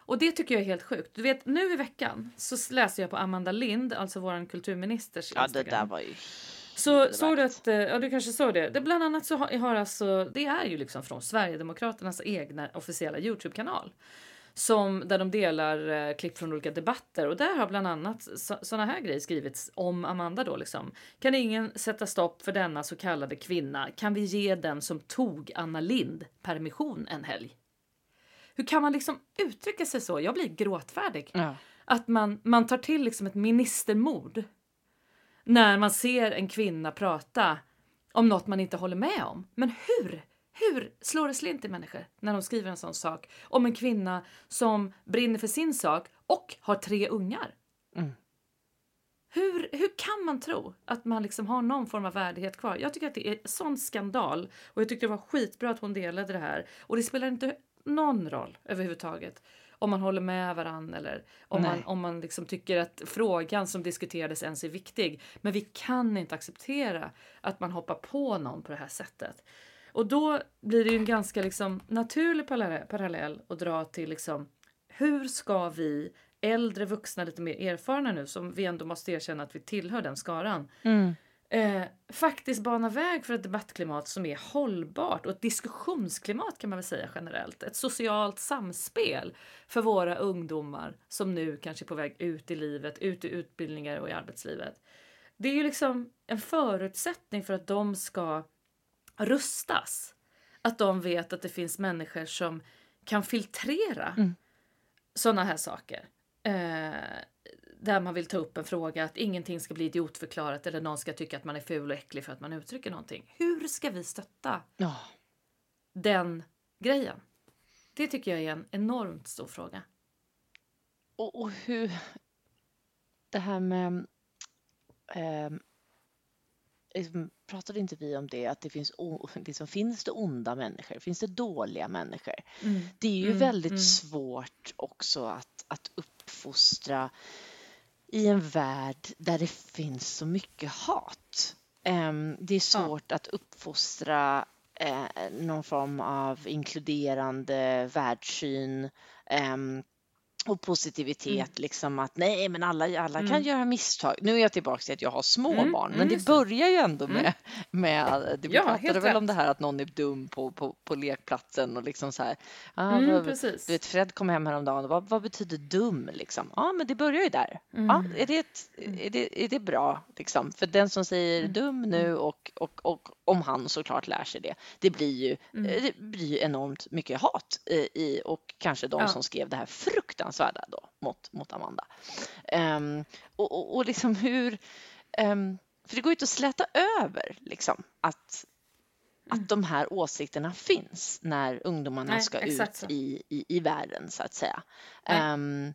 Och det tycker jag är helt sjukt. Du vet, nu i veckan så läser jag på Amanda Lind, alltså våran kulturministers Ja, det Instagram. där var ju... Så såg du att, eh, ja du kanske såg det. det bland annat så har, har alltså, det är ju liksom från Sverigedemokraternas egna officiella Youtube-kanal. Som, där de delar eh, klipp från olika debatter och där har bland annat så, såna här grejer skrivits om Amanda då liksom. Kan ingen sätta stopp för denna så kallade kvinna? Kan vi ge den som tog Anna Lind permission en helg? Hur kan man liksom uttrycka sig så? Jag blir gråtfärdig. Ja. Att man, man tar till liksom ett ministermord när man ser en kvinna prata om något man inte håller med om. Men hur? Hur slår det slint i människor när de skriver en sån sak om en kvinna som brinner för sin sak och har tre ungar? Mm. Hur, hur kan man tro att man liksom har någon form av värdighet kvar? Jag tycker att det är sån skandal och jag tyckte det var skitbra att hon delade det här. Och det spelar inte någon roll överhuvudtaget om man håller med varann eller om Nej. man, om man liksom tycker att frågan som diskuterades ens är viktig. Men vi kan inte acceptera att man hoppar på någon på det här sättet. Och då blir det ju en ganska liksom naturlig parallell, att dra till liksom hur ska vi äldre vuxna lite mer erfarna nu som vi ändå måste erkänna att vi tillhör den skaran Mm. eh, faktiskt bana väg för ett debattklimat som är hållbart och ett diskussionsklimat kan man väl säga generellt. Ett socialt samspel för våra ungdomar som nu kanske är på väg ut i livet, ut i utbildningar och i arbetslivet. Det är ju liksom en förutsättning för att de ska rustas. Att de vet att det finns människor som kan filtrera Mm. sådana här saker. Eh, där man vill ta upp en fråga att ingenting ska bli idiotförklarat eller någon ska tycka att man är ful och äcklig för att man uttrycker någonting. Hur ska vi stötta Ja. den grejen? Det tycker jag är en enormt stor fråga. Och, och hur... Det här med... liksom, pratade inte vi om det, att det finns, liksom, finns det onda människor? Finns det dåliga människor? Det är ju Mm, väldigt mm. svårt också att, att uppfostra i en värld där det finns så mycket hat. Ehm, det är svårt att uppfostra eh, någon form av inkluderande världssyn ehm, och positivitet, liksom att nej, men alla, alla kan Mm. göra misstag. Nu är jag tillbaka till att jag har små Mm, barn, mm, men det börjar ju ändå Mm. med, med det vi Ja, pratade väl om rätt. det här att någon är dum på, på, på lekplatsen och liksom så här. Ah, Mm, vad, precis. du vet, Fred kom hem häromdagen vad, vad betyder dum liksom? Ja, men det börjar ju där. Mm. Ja, är, det ett, är, det, är det bra liksom? För den som säger Mm. dum nu och, och, och om han såklart lär sig det, det blir ju, Mm. eh, det blir ju enormt mycket hat i och kanske de Ja. som skrev det här fruktansvärda då mot, mot Amanda. Ehm, och, och, och liksom hur, ehm, för det går ju inte att släta över liksom att att de här åsikterna finns när ungdomarna Nej, ska ut så. i, i, i världen så att säga. Ehm,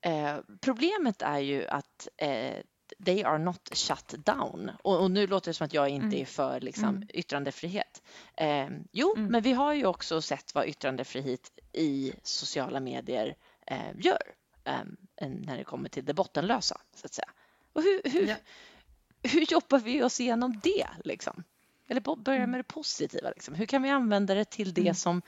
eh, problemet är ju att eh, they are not shut down. Och, och nu låter det som att jag inte Mm. är för liksom, Mm. yttrandefrihet. Ehm, jo, Mm. men vi har ju också sett vad yttrandefrihet i sociala medier eh, gör ehm, när det kommer till det bottenlösa så att säga. Och hur, hur, Ja. hur jobbar vi oss igenom det liksom? Eller börja Mm. med det positiva. Liksom. Hur kan vi använda det till det Mm. som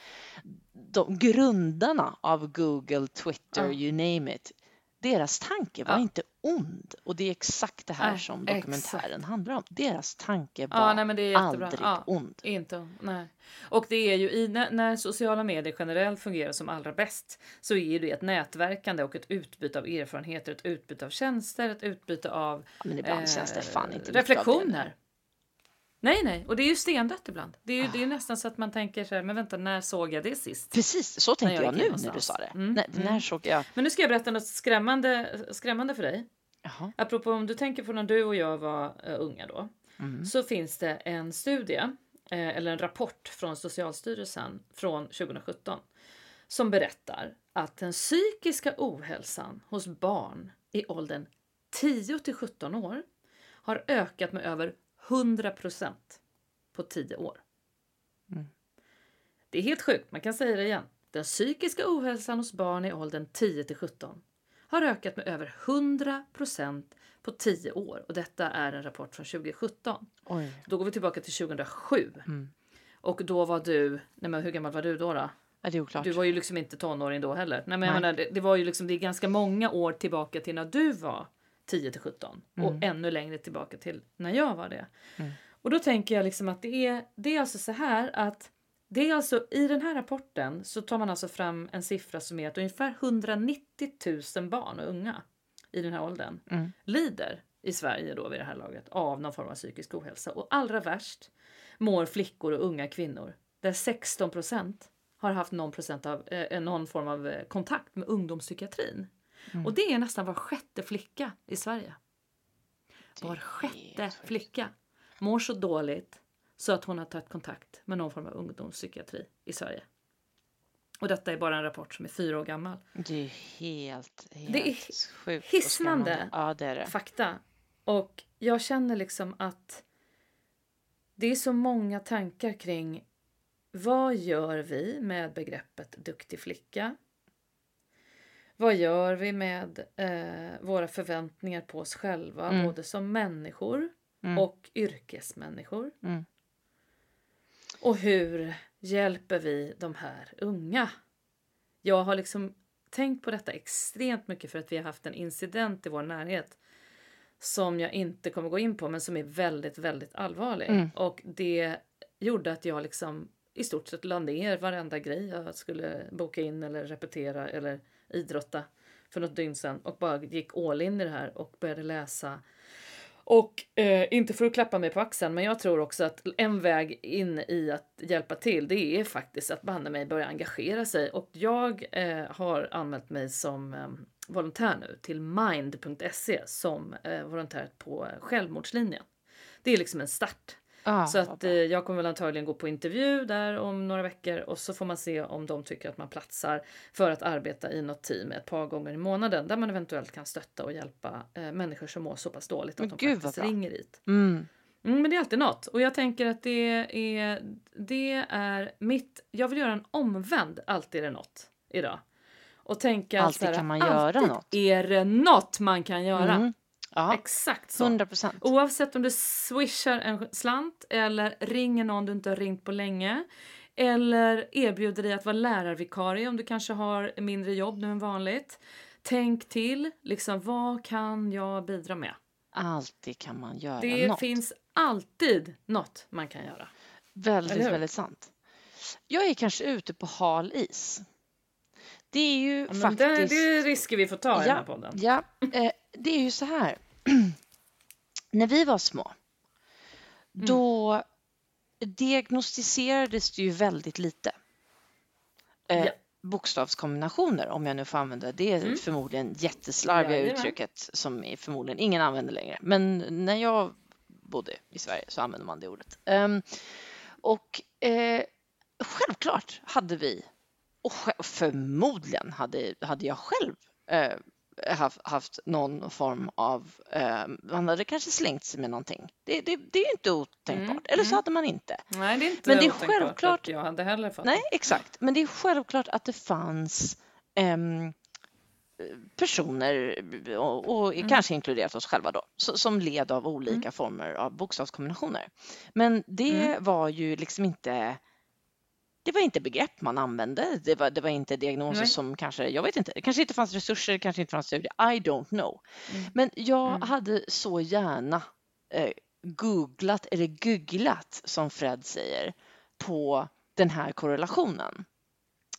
de grundarna av Google, Twitter, Ja. you name it, deras tanke var Ja. inte ond. Och det är exakt det här Nej, som dokumentären exakt. handlar om. Deras tanke var Ja, nej, aldrig Ja. ond. Inte, nej. Och det är ju i, när, sociala medier generellt fungerar som allra bäst så är det ett nätverkande och ett utbyte av erfarenheter, ett utbyte av tjänster, ett utbyte av ibland eh, reflektioner. Nej, nej, och det är ju stendött ibland. Det är ju Ah. det är ju nästan så att man tänker så här, men vänta, när såg jag det sist? Precis, så tänkte jag jag, nu när du sa det. Mm, när, mm. när såg jag? Men nu ska jag berätta något skrämmande, skrämmande för dig. Jaha. Apropå om du tänker på när du och jag var eh, unga då. Mm. Så finns det en studie, eh, eller en rapport från Socialstyrelsen från 2017. Som berättar att den psykiska ohälsan hos barn i åldern 10 till 17 år har ökat med över 100 procent på 10 år. Mm. Det är helt sjukt, man kan säga det igen. Den psykiska ohälsan hos barn i åldern 10 till 17 har ökat med över 100 procent på 10 år. Och detta är en rapport från 2017. Oj. Då går vi tillbaka till 2007. Mm. Och då var du, nej men hur gammal var du då? då? Ja, det är oklart. Du var ju liksom inte tonåring då heller. Nej, men Nej. menar, det, det var ju liksom, det är ganska många år tillbaka till när du var 10 till 17 och Mm. ännu längre tillbaka till när jag var det. Mm. Och då tänker jag liksom att det är, det är alltså så här att det är alltså i den här rapporten så tar man alltså fram en siffra som är att ungefär 190 000 barn och unga i den här åldern Mm. lider i Sverige då vid det här laget av någon form av psykisk ohälsa. Och allra värst mår flickor och unga kvinnor där 16 procent har haft någon, procent av, eh, någon form av eh, kontakt med ungdomspsykiatrin. Mm. Och det är nästan var sjätte flicka i Sverige. Var sjätte flicka mår så dåligt så att hon har tagit kontakt med någon form av ungdomspsykiatri i Sverige. Och detta är bara en rapport som är fyra år gammal. Det är helt, helt Det är sjukt hisnande. Ja, det är det. fakta. Och jag känner liksom att det är så många tankar kring vad gör vi med begreppet duktig flicka? Vad gör vi med eh, våra förväntningar på oss själva, Mm. både som människor Mm. och yrkesmänniskor? Mm. Och hur hjälper vi de här unga? Jag har liksom tänkt på detta extremt mycket för att vi har haft en incident i vår närhet som jag inte kommer gå in på men som är väldigt, väldigt allvarlig. Mm. Och det gjorde att jag liksom i stort sett la ner varenda grej jag skulle boka in eller repetera eller idrotta för något dygn sedan och bara gick all in i det här och började läsa och eh, inte för att klappa mig på axeln, men jag tror också att en väg in i att hjälpa till, det är faktiskt att banne mig börja engagera sig. Och jag eh, har anmält mig som eh, volontär nu till mind.se som eh, volontär på eh, självmordslinjen. Det är liksom en start. Ja, Så att eh, jag kommer väl antagligen gå på intervju där om några veckor och så får man se om de tycker att man platsar för att arbeta i något team ett par gånger i månaden där man eventuellt kan stötta och hjälpa eh, människor som mår så pass dåligt att Men de gud, vad faktiskt ringer dit. Mm. Mm, men det är alltid något. Och jag tänker att det är, det är mitt... Jag vill göra en omvänd alltid är det något idag. Och tänka att Alltid så här, kan man göra alltid något. är det något man kan göra. Mm. Ja, Exakt så. 100 procent. Oavsett om du swishar en slant eller ringer någon du inte har ringt på länge. Eller erbjuder dig att vara lärarvikarie om du kanske har mindre jobb nu än vanligt. Tänk till, liksom vad kan jag bidra med? Alltid kan man göra Det något. finns alltid något man kan göra. Väldigt, väldigt sant. Jag är kanske ute på hal is. Det är ju Ja, faktiskt... det, det är risker vi får ta i den här podden. Ja, eh, det är ju så här. När vi var små, Mm. då diagnostiserades det ju väldigt lite. Eh, Ja. Bokstavskombinationer, om jag nu får använda det Mm. förmodligen jätteslarviga Jajamän. uttrycket som är förmodligen ingen använder längre. Men när jag bodde i Sverige så använde man det ordet. Ehm, och eh, självklart hade vi, och förmodligen hade, hade jag själv eh, haft, haft någon form av, eh, man hade kanske slängt sig med någonting. Det, det, det är ju inte otänkbart. Mm, Eller så mm. hade man inte. Nej, det är inte Men det är självklart- att jag hade heller fått Nej, exakt. Men det är självklart att det fanns ehm, personer och, och Mm. kanske inkluderat oss själva då, som led av olika Mm. former av bokstavskombinationer. Men det Mm. var ju liksom inte det var inte begrepp man använde. Det var, det var inte diagnoser Nej. som kanske, jag vet inte, det kanske inte fanns resurser, det kanske inte fanns studier. I don't know. Mm. Men jag Mm. hade så gärna eh, googlat eller googlat som Fred säger på den här korrelationen.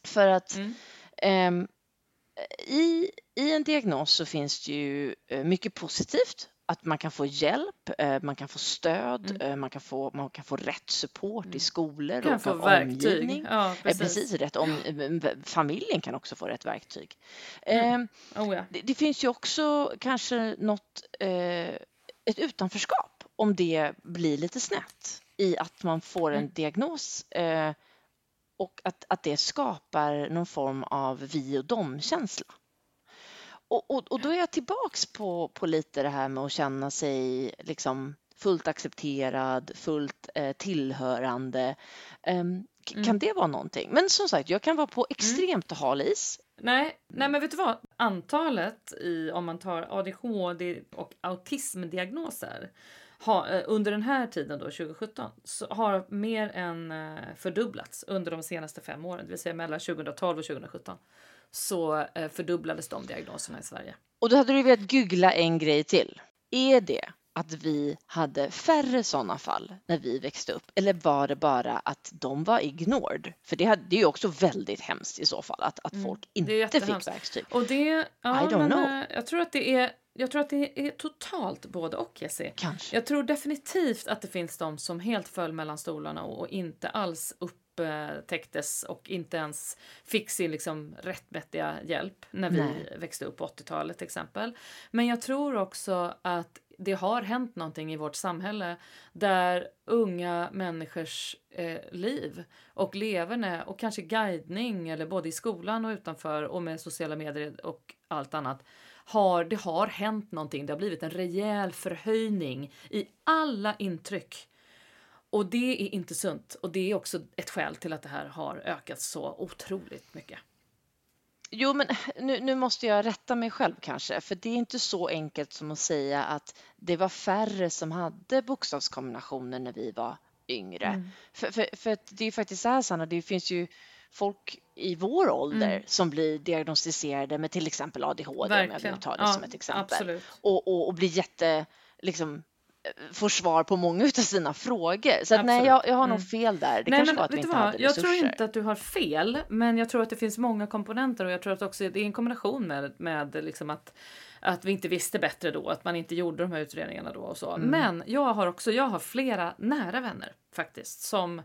För att Mm. ehm, i, i en diagnos så finns det ju eh, mycket positivt att man kan få hjälp, eh, man kan få stöd, Mm. eh, man, kan få, man kan få rätt support i Mm. skolor Kan och få omgivning. Ja, Eh, precis. Precis, rätt om, familjen kan också få rätt verktyg. Mm. Eh, Oh, ja. det, det finns ju också kanske något, eh, ett utanförskap om det blir lite snett i att man får en Mm. diagnos eh, och att, att det skapar någon form av vi och dom-känsla. Och, och, och då är jag tillbaks på, på lite det här med att känna sig liksom fullt accepterad, fullt eh, tillhörande. K- Mm. Kan det vara någonting? Men som sagt, jag kan vara på extremt hal is. Nej, nej, men vet du vad? Antalet i, om man tar ADHD och autismdiagnoser har, eh, under den här tiden då, 2017, så har mer än eh, fördubblats under de senaste fem åren, det vill säga mellan 2012 och 2017. Så eh, fördubblades de diagnoserna i Sverige. Och då hade du velat googla en grej till. Är det att vi hade färre sådana fall när vi växte upp eller var det bara att de var ignored? För det, hade, det är ju också väldigt hemskt i så fall att, att Mm, folk är inte fick verktyg. Och det, ja, I don't men, know. eh, jag tror att det är, jag tror att det är totalt både och, Jessie. Kanske. Jag tror definitivt att det finns de som helt föll mellan stolarna och, och inte alls upptäcktes och inte ens fick sin liksom rättmätiga hjälp när vi Nej. växte upp på 80-talet till exempel. Men jag tror också att det har hänt någonting i vårt samhälle där unga människors eh, liv och leverne och kanske guidning eller både i skolan och utanför och med sociala medier och allt annat har, det har hänt någonting. Det har blivit en rejäl förhöjning i alla intryck. Och det är inte sunt. Och det är också ett skäl till att det här har ökat så otroligt mycket. Jo, men nu, nu måste jag rätta mig själv kanske, för det är inte så enkelt som att säga att det var färre som hade bokstavskombinationer när vi var yngre. Mm. För, för, för det är ju faktiskt så här, Sanna, det finns ju folk i vår ålder Mm. som blir diagnostiserade med till exempel ADHD, om jag Verkligen. nu tar det Ja, som ett exempel, Absolut. och, och, och blir jätte, liksom, får svar på många av sina frågor. Så att, nej, jag, jag har nog Mm. fel där. Det Nej, kanske men var att vi inte vad? hade Jag resurser. tror inte att du har fel, men jag tror att det finns många komponenter och jag tror att också det är en kombination med, med liksom att att vi inte visste bättre då, att man inte gjorde de här utredningarna då och så. Mm. Men jag har också, jag har flera nära vänner faktiskt som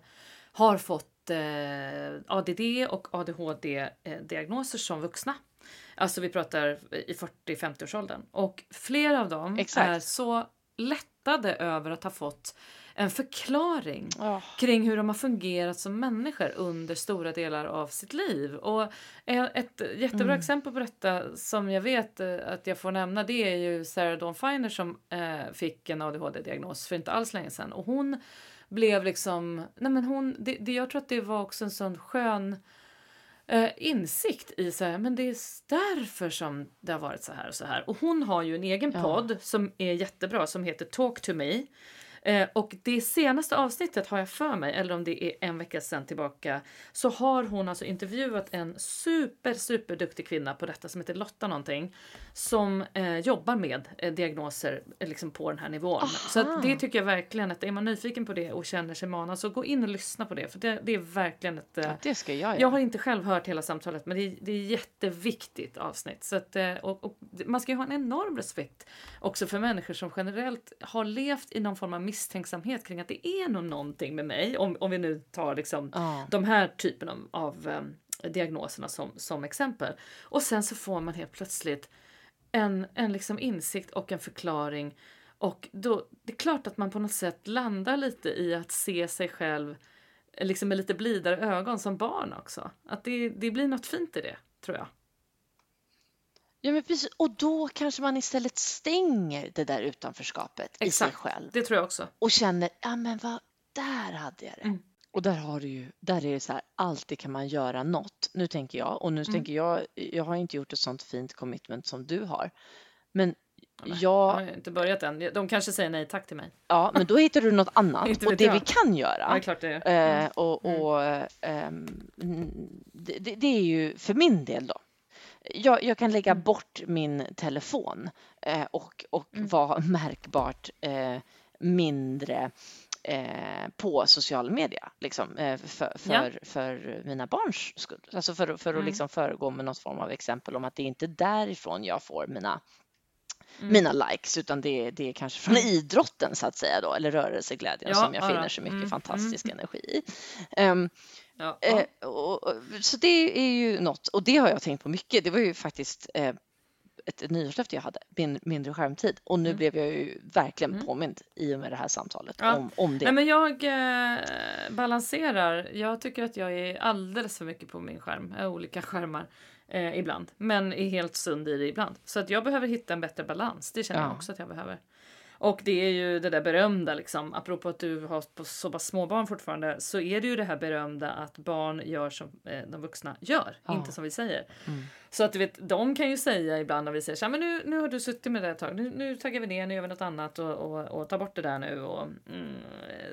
har fått eh, ADD och ADHD-diagnoser som vuxna. Alltså vi pratar i 40-50-årsåldern. Och flera av dem Exakt. är så lättade över att ha fått en förklaring Ja. kring hur de har fungerat som människor under stora delar av sitt liv. Och eh, ett jättebra Mm. exempel på detta som jag vet eh, att jag får nämna det är ju Sarah Dawn Finer som eh, fick en ADHD-diagnos för inte alls länge sedan. Och hon blev liksom, nej men hon, det, det, jag tror att det var också en sån skön eh, insikt i så här, men det är därför som det har varit så här och så här. Och hon har ju en egen Ja. podd som är jättebra som heter Talk to me. Eh, och det senaste avsnittet har jag för mig, eller om det är en vecka sedan tillbaka, så har hon alltså intervjuat en super, super duktig kvinna på detta som heter Lotta någonting, som eh, jobbar med eh, diagnoser eh, liksom på den här nivån. Så att det tycker jag verkligen att är man nyfiken på det och känner sig manad så gå in och lyssna på det, för det, det är verkligen ett eh, Ja, det ska jag göra. jag har inte själv hört hela samtalet men det är, det är jätteviktigt avsnitt. Så att, eh, och, och man ska ju ha en enorm respekt också för människor som generellt har levt i någon form av misstänksamhet kring att det är nog någonting med mig. Om, om vi nu tar liksom Ja. de här typen av, av eh, diagnoserna som, som exempel. Och sen så får man helt plötsligt en, en liksom insikt och en förklaring. Och då, det är klart att man på något sätt landar lite i att se sig själv eh, liksom med lite blidare ögon som barn också. Att det, det blir något fint i det, tror jag. Ja, men precis. Och då kanske man istället stänger det där utanförskapet i sig Exakt. själv Det tror jag också. och känner, ja men vad, där hade jag det. Mm. Och där har du ju, där är det så här, alltid kan man göra något. Nu tänker jag, och nu Mm. tänker jag, jag har inte gjort ett sånt fint commitment som du har. Men Jag jag, har inte börjat än. De kanske säger nej tack till mig. ja, men då hittar du något annat. Och det jag. vi kan Ja, göra, klart det är. eh, och, Mm. och mm, det, det det är ju för min del då. Jag, jag kan lägga Mm. bort min telefon eh, och, och Mm. vara märkbart eh, mindre eh, på social media liksom, eh, för, för, för mina barns skull. Alltså för, för att Mm. liksom föregå med något form av exempel om att det är inte därifrån jag får mina mina likes utan det det är kanske från idrotten så att säga då eller rörelseglädjen Ja, som jag ja, finner så mycket Mm, fantastisk energi i. Ehm, Ja, Eh, och, och- så det är ju något och det har jag tänkt på mycket. Det var ju faktiskt eh, ett, ett nyårslöfte jag hade, min, mindre skärmtid och nu Mm. blev jag ju verkligen Mm. påmind i och med det här samtalet Ja. om, om det. Nej, men jag eh, balanserar. Jag tycker att jag är alldeles för mycket på min skärm, eh, olika skärmar eh, ibland, men är helt sund i det ibland. Så att jag behöver hitta en bättre balans. Det känner jag Ja. också att jag behöver. Och det är ju det där berömda liksom, apropå att du har så pass små barn fortfarande, så är det ju det här berömda att barn gör som eh, de vuxna gör, Ja. inte som vi säger. Mm. Så att du vet, de kan ju säga ibland när vi säger så här, men nu, nu har du suttit med det ett tag, nu, nu taggar vi ner, nu gör vi något annat och, och, och tar bort det där nu. Och, mm,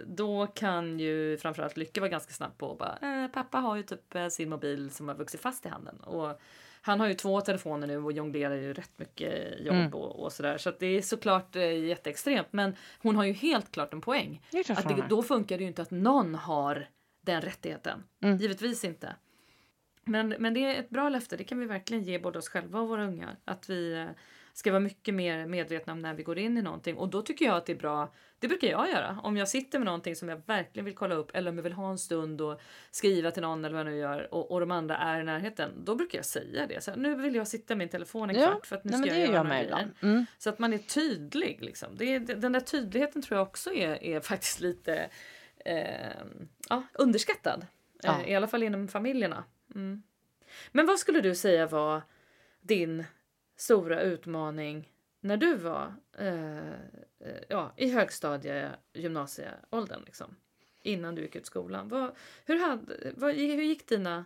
då kan ju framförallt Lycke vara ganska snabb på att bara, eh, pappa har ju typ eh, sin mobil som har vuxit fast i handen. Och han har ju två telefoner nu och jonglerar ju rätt mycket jobb Mm. och, och sådär. Så det är såklart eh, jätteextremt. Men hon har ju helt klart en poäng. Att det, då funkar det ju inte att någon har den rättigheten. Mm. Givetvis inte. Men, men det är ett bra löfte, det kan vi verkligen ge både oss själva och våra ungar. Att vi eh, ska vara mycket mer medvetna om när vi går in i någonting. Och då tycker jag att det är bra, det brukar jag göra. Om jag sitter med någonting som jag verkligen vill kolla upp eller om jag vill ha en stund och skriva till någon eller vad jag nu gör och, och de andra är i närheten. Då brukar jag säga det. Så här, nu vill jag sitta med min telefon en Ja, kvart för att nu ska jag gör göra jag ibland. Mm. Så att man är tydlig. Liksom. Det den där tydligheten tror jag också är, är faktiskt lite eh, ja, underskattad. Ja. Eh, I alla fall inom familjerna. Mm. Men vad skulle du säga var din stora utmaning när du var eh, eh, ja, i högstadie, gymnasieåldern? Liksom, innan du gick ut skolan. Vad, hur, hade, vad, hur gick dina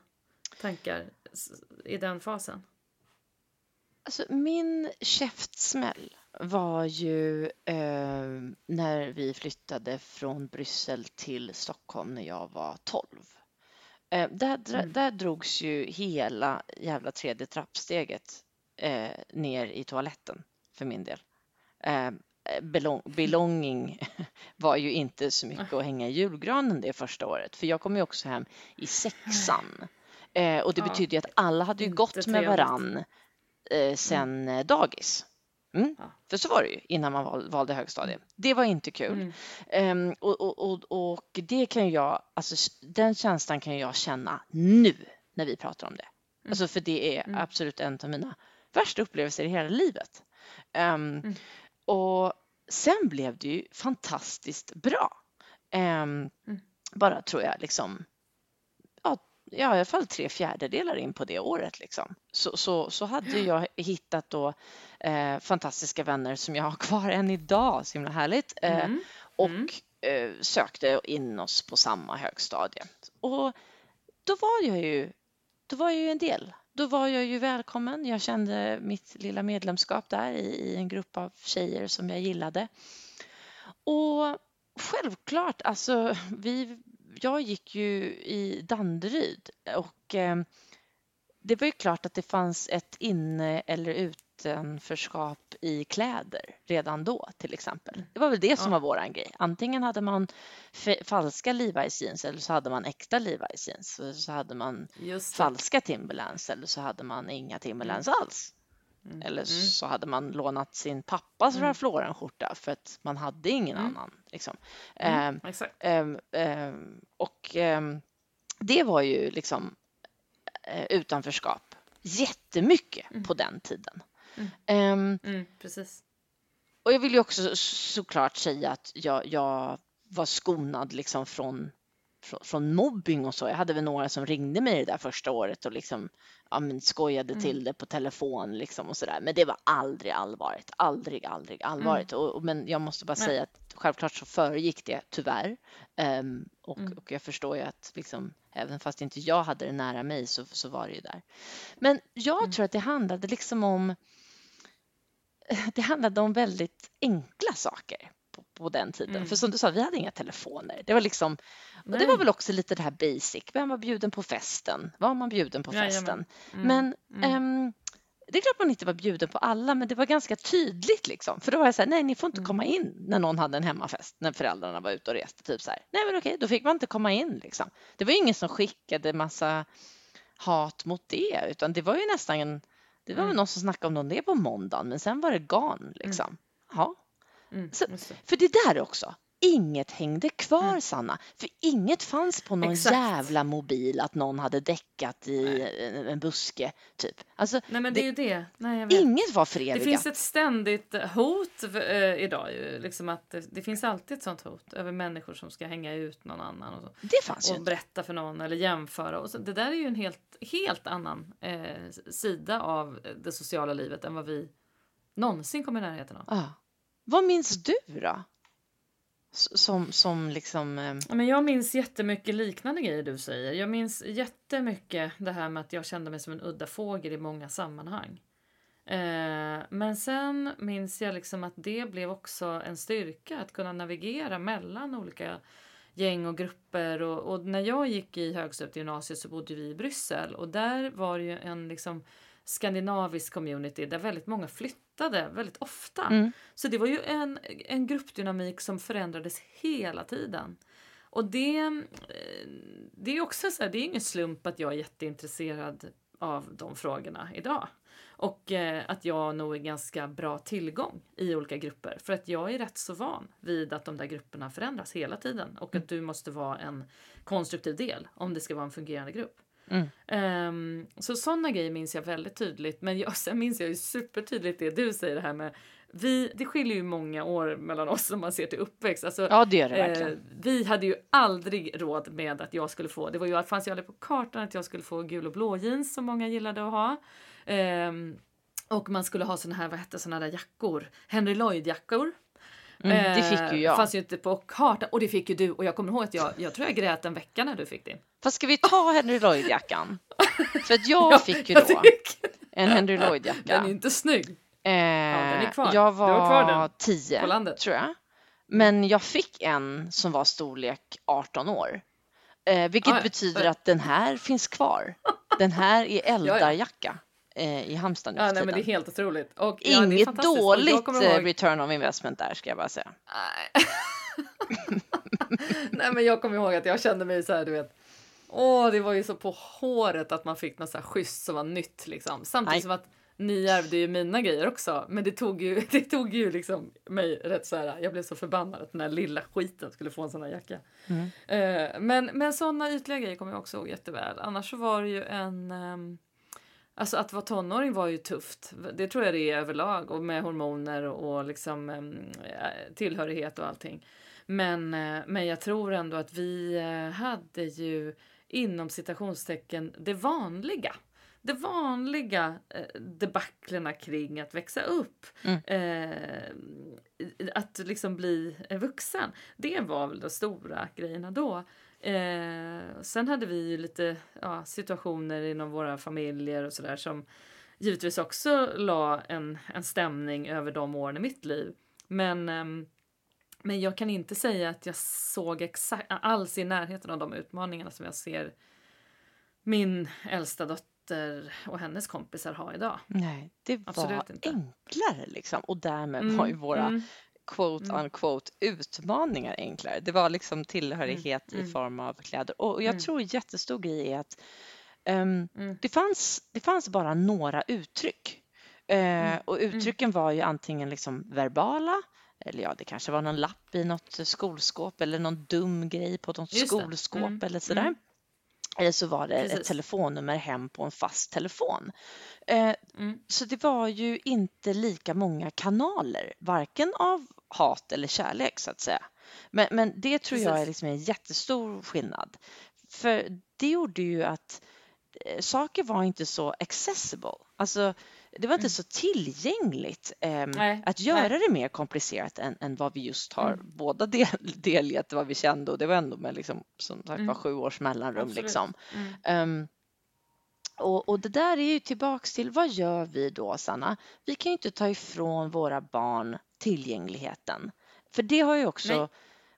tankar i den fasen? Alltså, min käftsmäll var ju eh, när vi flyttade från Bryssel till Stockholm när jag var 12. Eh, där, Mm. där drogs ju hela jävla tredje trappsteget eh, ner i toaletten för min del. Eh, belong, belonging var ju inte så mycket att hänga i julgranen det första året, för jag kom ju också hem i sexan. Eh, och det Ja. betydde ju att alla hade ju gått med varann eh, sen eh, dagis. Mm. Ja. För så var det ju innan man val, valde högstadiet. Det var inte kul. Mm. Ehm, och, och, och, och det kan jag, alltså den känslan kan jag känna nu när vi pratar om det. Alltså för det är Mm. absolut en av mina värsta upplevelser i hela livet. Ehm, Och sen blev det ju fantastiskt bra. Ehm, Mm. Bara tror jag liksom, ja, ja, i alla fall tre fjärdedelar in på det året liksom. Så, så, så hade jag hittat då eh, fantastiska vänner som jag har kvar än idag, så himla härligt. Eh, Mm. och Mm. eh, sökte in oss på samma högstadie. Och då var jag ju, då var jag ju en del. Då var jag ju välkommen. Jag kände mitt lilla medlemskap där i, i en grupp av tjejer som jag gillade. Och självklart, alltså vi, jag gick ju i Danderyd och eh, det var ju klart att det fanns ett inne eller utanförskap i kläder redan då till exempel. Det var väl det som Ja. var våran grej. Antingen hade man falska Levi's jeans eller så hade man äkta Levi's jeans. Så hade man falska Timberlands eller så hade man inga Timberlands alls. Mm. Eller Mm. så hade man lånat sin pappas Mm. Ralph Lauren-skjorta för att man hade ingen Mm. annan. Liksom. Mm. Ehm, Exakt. ehm, ehm, och ehm, det var ju liksom eh, utanförskap jättemycket Mm. på den tiden. Mm. Ehm, Mm, precis. och jag vill ju också så- såklart säga att jag, jag var skonad liksom från, från, mobbing och så. Jag hade väl några som ringde mig det där första året och liksom ja, men skojade Mm. till det på telefon liksom och sådär. Men det var aldrig allvarligt, aldrig, aldrig allvarligt. Och, och, men jag måste bara Mm. Nej. säga att självklart så föregick det tyvärr. Ehm, och, Mm. och jag förstår ju att liksom, även fast inte jag hade det nära mig så, så var det ju där. Men jag Mm. tror att det handlade liksom om det handlade om väldigt enkla saker på, på den tiden. Mm. För som du sa, vi hade inga telefoner. Det var liksom, och det var väl också lite det här basic. Vem var bjuden på festen? Var man bjuden på festen? Mm. Men Mm. ehm, det är klart man inte var bjuden på alla, men det var ganska tydligt liksom. För då var det så här, nej, ni får inte Mm. komma in när någon hade en hemmafest, när föräldrarna var ute och reste. Typ så här, nej men okej, då fick man inte komma in liksom. Det var ingen som skickade massa hat mot det, utan det var ju nästan en det var väl någon som snackade om det på måndagen, men sen var det gone liksom. Ja. Mm, Så-. För det där också. Inget hängde kvar, Sanna. För inget fanns på någon Exakt. jävla mobil att någon hade däckat i en, en buske, typ. Alltså, Nej men det, det- är ju det. Nej, inget var Det förevigat. finns ett ständigt hot eh, idag ju. Liksom att det, det finns alltid ett sånt hot över människor som ska hänga ut någon annan och, så. Det fanns ju och berätta för någon eller jämföra. Och så, det där är ju en helt, helt annan eh, sida av det sociala livet än vad vi någonsin kommer i närheten av. Ja. Vad minns du då? Som, som liksom... eh, Men jag minns jättemycket liknande grejer du säger. Jag minns jättemycket det här med att jag kände mig som en udda fågel i många sammanhang. Eh, men sen minns jag liksom att det blev också en styrka att kunna navigera mellan olika gäng och grupper. Och, och när jag gick i högstadiet gymnasiet så bodde vi i Bryssel och där var det ju en liksom skandinavisk community där väldigt många flyttade väldigt ofta. Mm. Så det var ju en, en gruppdynamik som förändrades hela tiden. Och det, eh, det är också så här, det är ingen slump att jag är jätteintresserad av de frågorna idag. Och eh, att jag nog är ganska bra tillgång i olika grupper. För att jag är rätt så van vid att de där grupperna förändras hela tiden. Och att du måste vara en konstruktiv del om det ska vara en fungerande grupp. Mm. Ehm, så sådana grejer minns jag väldigt tydligt. Men jag, sen minns jag ju supertydligt det du säger det här med vi, det skiljer ju många år mellan oss om man ser till uppväxt. Alltså, Ja, det gör det verkligen. Eh, vi hade ju aldrig råd med att jag skulle få, det var ju, fanns ju aldrig på kartan att jag skulle få gul och blå jeans som många gillade att ha. Ehm, och man skulle ha såna här, vad hette såna där jackor? Henry Lloyd jackor. Mm, det fick ju Eh, jag. Fanns ju inte på kartan och det fick ju du och jag kommer ihåg att jag, jag tror jag grät en vecka när du fick din. Fast ska vi ta Henry Lloyd-jackan? För att jag Ja, fick ju jag då en Henry Den är Lloyd-jacka. inte snygg Eh, är kvar. Jag Du har kvar var den 10, på landet. tror jag. Men jag fick en som var storlek 18 år. Eh, vilket Ah, ja. betyder att den här finns kvar. Den här är eldarjacka eh, i Halmstad nu Ja, nej, men det är helt otroligt. Och, ja, Inget dåligt kommer eh, ihåg- return of investment där ska jag bara säga. Nej. Nej men jag kommer ihåg att jag kände mig så här, du vet. Åh, det var ju så på håret att man fick något så här schysst som var nytt liksom. Samtidigt Nej. som att ni ärvde ju mina grejer också. Men det tog ju, det tog ju liksom mig rätt så här. Jag blev så förbannad att den här lilla skiten skulle få en sån här jacka. Mm. Eh, men men sådana ytliga grejer kommer jag också ihåg jätteväl. Annars så var det ju en ehm, Alltså att vara tonåring var ju tufft. Det tror jag det är överlag och med hormoner och, liksom eh, tillhörighet och allting. Men, eh, men jag tror ändå att vi eh, hade ju inom citationstecken det vanliga. Det vanliga eh, debaclerna kring att växa upp. Mm. Eh, att liksom bli eh, vuxen. Det var väl de stora grejerna då. Eh, sen hade vi ju lite ja, situationer inom våra familjer och sådär som givetvis också la en, en stämning över de åren i mitt liv. Men, ehm, men jag kan inte säga att jag såg exakt, alls i närheten av de utmaningarna som jag ser min äldsta dotter och hennes kompisar ha idag. Nej, det Absolut var inte. enklare liksom. Och därmed Mm, var ju våra mm. Quote Mm. unquote utmaningar enklare. Det var liksom tillhörighet Mm, i mm. form av kläder. Och och jag Mm. tror jättestor grej är att Mm. det, fanns, det fanns bara några uttryck. Mm, och uttrycken var ju antingen liksom verbala eller ja, det kanske var någon lapp i något skolskåp eller någon dum grej på något Just skolskåp Mm, eller sådär. mm. Eller så var det ett Precis. telefonnummer hem på en fast telefon. Eh, Mm. så det var ju inte lika många kanaler, varken av hat eller kärlek så att säga. Men, men det tror jag är liksom en jättestor skillnad. För det gjorde ju att eh, saker var inte så accessible. Alltså, det var inte Mm. så tillgängligt ehm, Nej, att göra det mer komplicerat än, än vad vi just har Mm. båda del, delgett vad vi kände och det var ändå med liksom, som sagt Mm. var sju års mellanrum. Absolut. Liksom. Ehm, och, och det där är ju tillbaks till vad gör vi då Sanna? Vi kan ju inte ta ifrån våra barn tillgängligheten. För det har ju också Nej.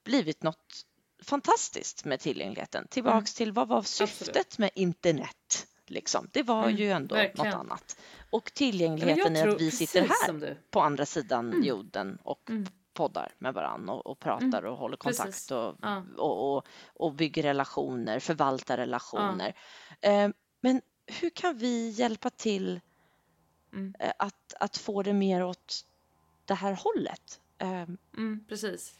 blivit något fantastiskt med tillgängligheten. Tillbaks till vad var syftet med internet? Liksom. Det var Mm, ju ändå verkligen. något annat. Och tillgängligheten jag att vi sitter här på andra sidan Mm. jorden och Mm. poddar med varann och, och pratar och håller kontakt och, Ja. och, och, och bygger relationer, förvaltar relationer. Eh, men hur kan vi hjälpa till Mm. Eh, Att, att få det mer åt det här hållet. Eh, Mm, precis.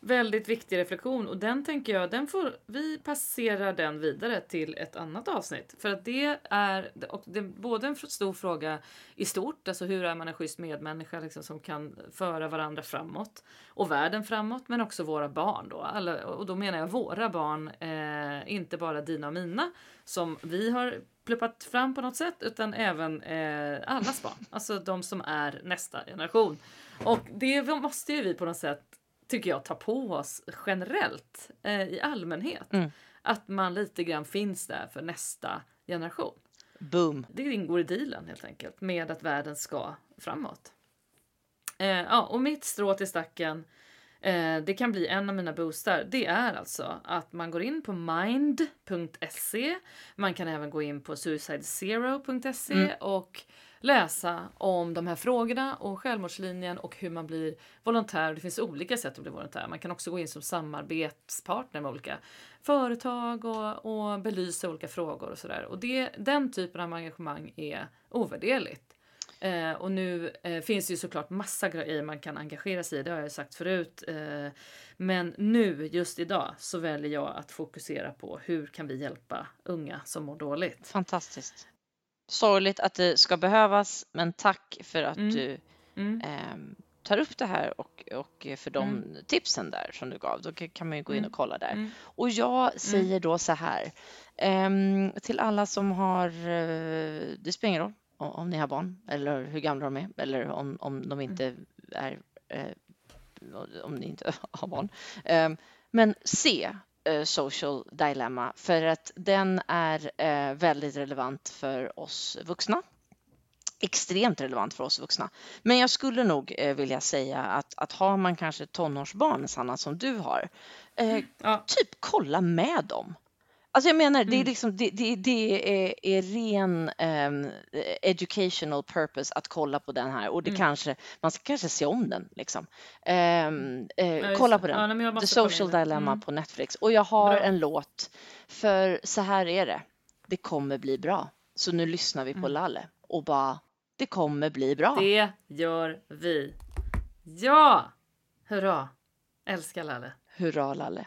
Väldigt viktig reflektion och den tänker jag, den får, vi passerar den vidare till ett annat avsnitt. För att det är, och det är både en stor fråga i stort, alltså hur är man en schysst medmänniska liksom, som kan föra varandra framåt och världen framåt, men också våra barn då. Alla, och då menar jag våra barn, eh, inte bara dina och mina som vi har pluppat fram på något sätt, utan även eh, allas barn, alltså de som är nästa generation. Och det måste ju vi på något sätt tycker jag, ta på oss generellt eh, i allmänhet. Mm. Att man lite grann finns där för nästa generation. boom. Det ingår i dealen helt enkelt med att världen ska framåt. Eh, ja, och mitt strå till stacken, eh, det kan bli en av mina boostar. Det är alltså att man går in på mind.se. Man kan även gå in på suicidezero.se Mm. och läsa om de här frågorna och självmordslinjen och hur man blir volontär. Det finns olika sätt att bli volontär. Man kan också gå in som samarbetspartner med olika företag och, och belysa olika frågor och sådär. Och det, den typen av engagemang är ovärderligt. Eh, och nu eh, finns det ju såklart massa grejer man kan engagera sig i, det har jag ju sagt förut. Eh, men nu, just idag, så väljer jag att fokusera på hur kan vi hjälpa unga som mår dåligt. Fantastiskt. Sorgligt att det ska behövas, men tack för att Mm. du Mm. ehm, tar upp det här och, och för de Mm. tipsen där som du gav. Då kan- man ju gå in Mm. och kolla där. Mm. Och jag säger då så här ehm, till alla som har, eh, det spelar ingen roll om, ni har barn eller hur gamla de är eller om, om de inte är, eh, om ni inte har barn. Ehm, men se eh, Social Dilemma för att den är eh, väldigt relevant för oss vuxna extremt relevant för oss vuxna. Men jag skulle nog eh, vilja säga att, att har man kanske tonårsbarn, Sanna, som du har, eh, Ja. typ kolla med dem. Alltså jag menar, det är Mm. liksom, det, det, det är, är ren ehm, educational purpose att kolla på den här och det Mm. kanske, man ska kanske se om den liksom. Ehm, eh, just kolla på den. Ja, The Social. Dilemma Mm. på Netflix och jag har Bra. en låt för så här är det. Det kommer bli bra. Så nu lyssnar vi på Mm. Lalle och bara det kommer bli bra. Det gör vi. Ja! Hurra! Älskar Lalle. Hurra Lalle.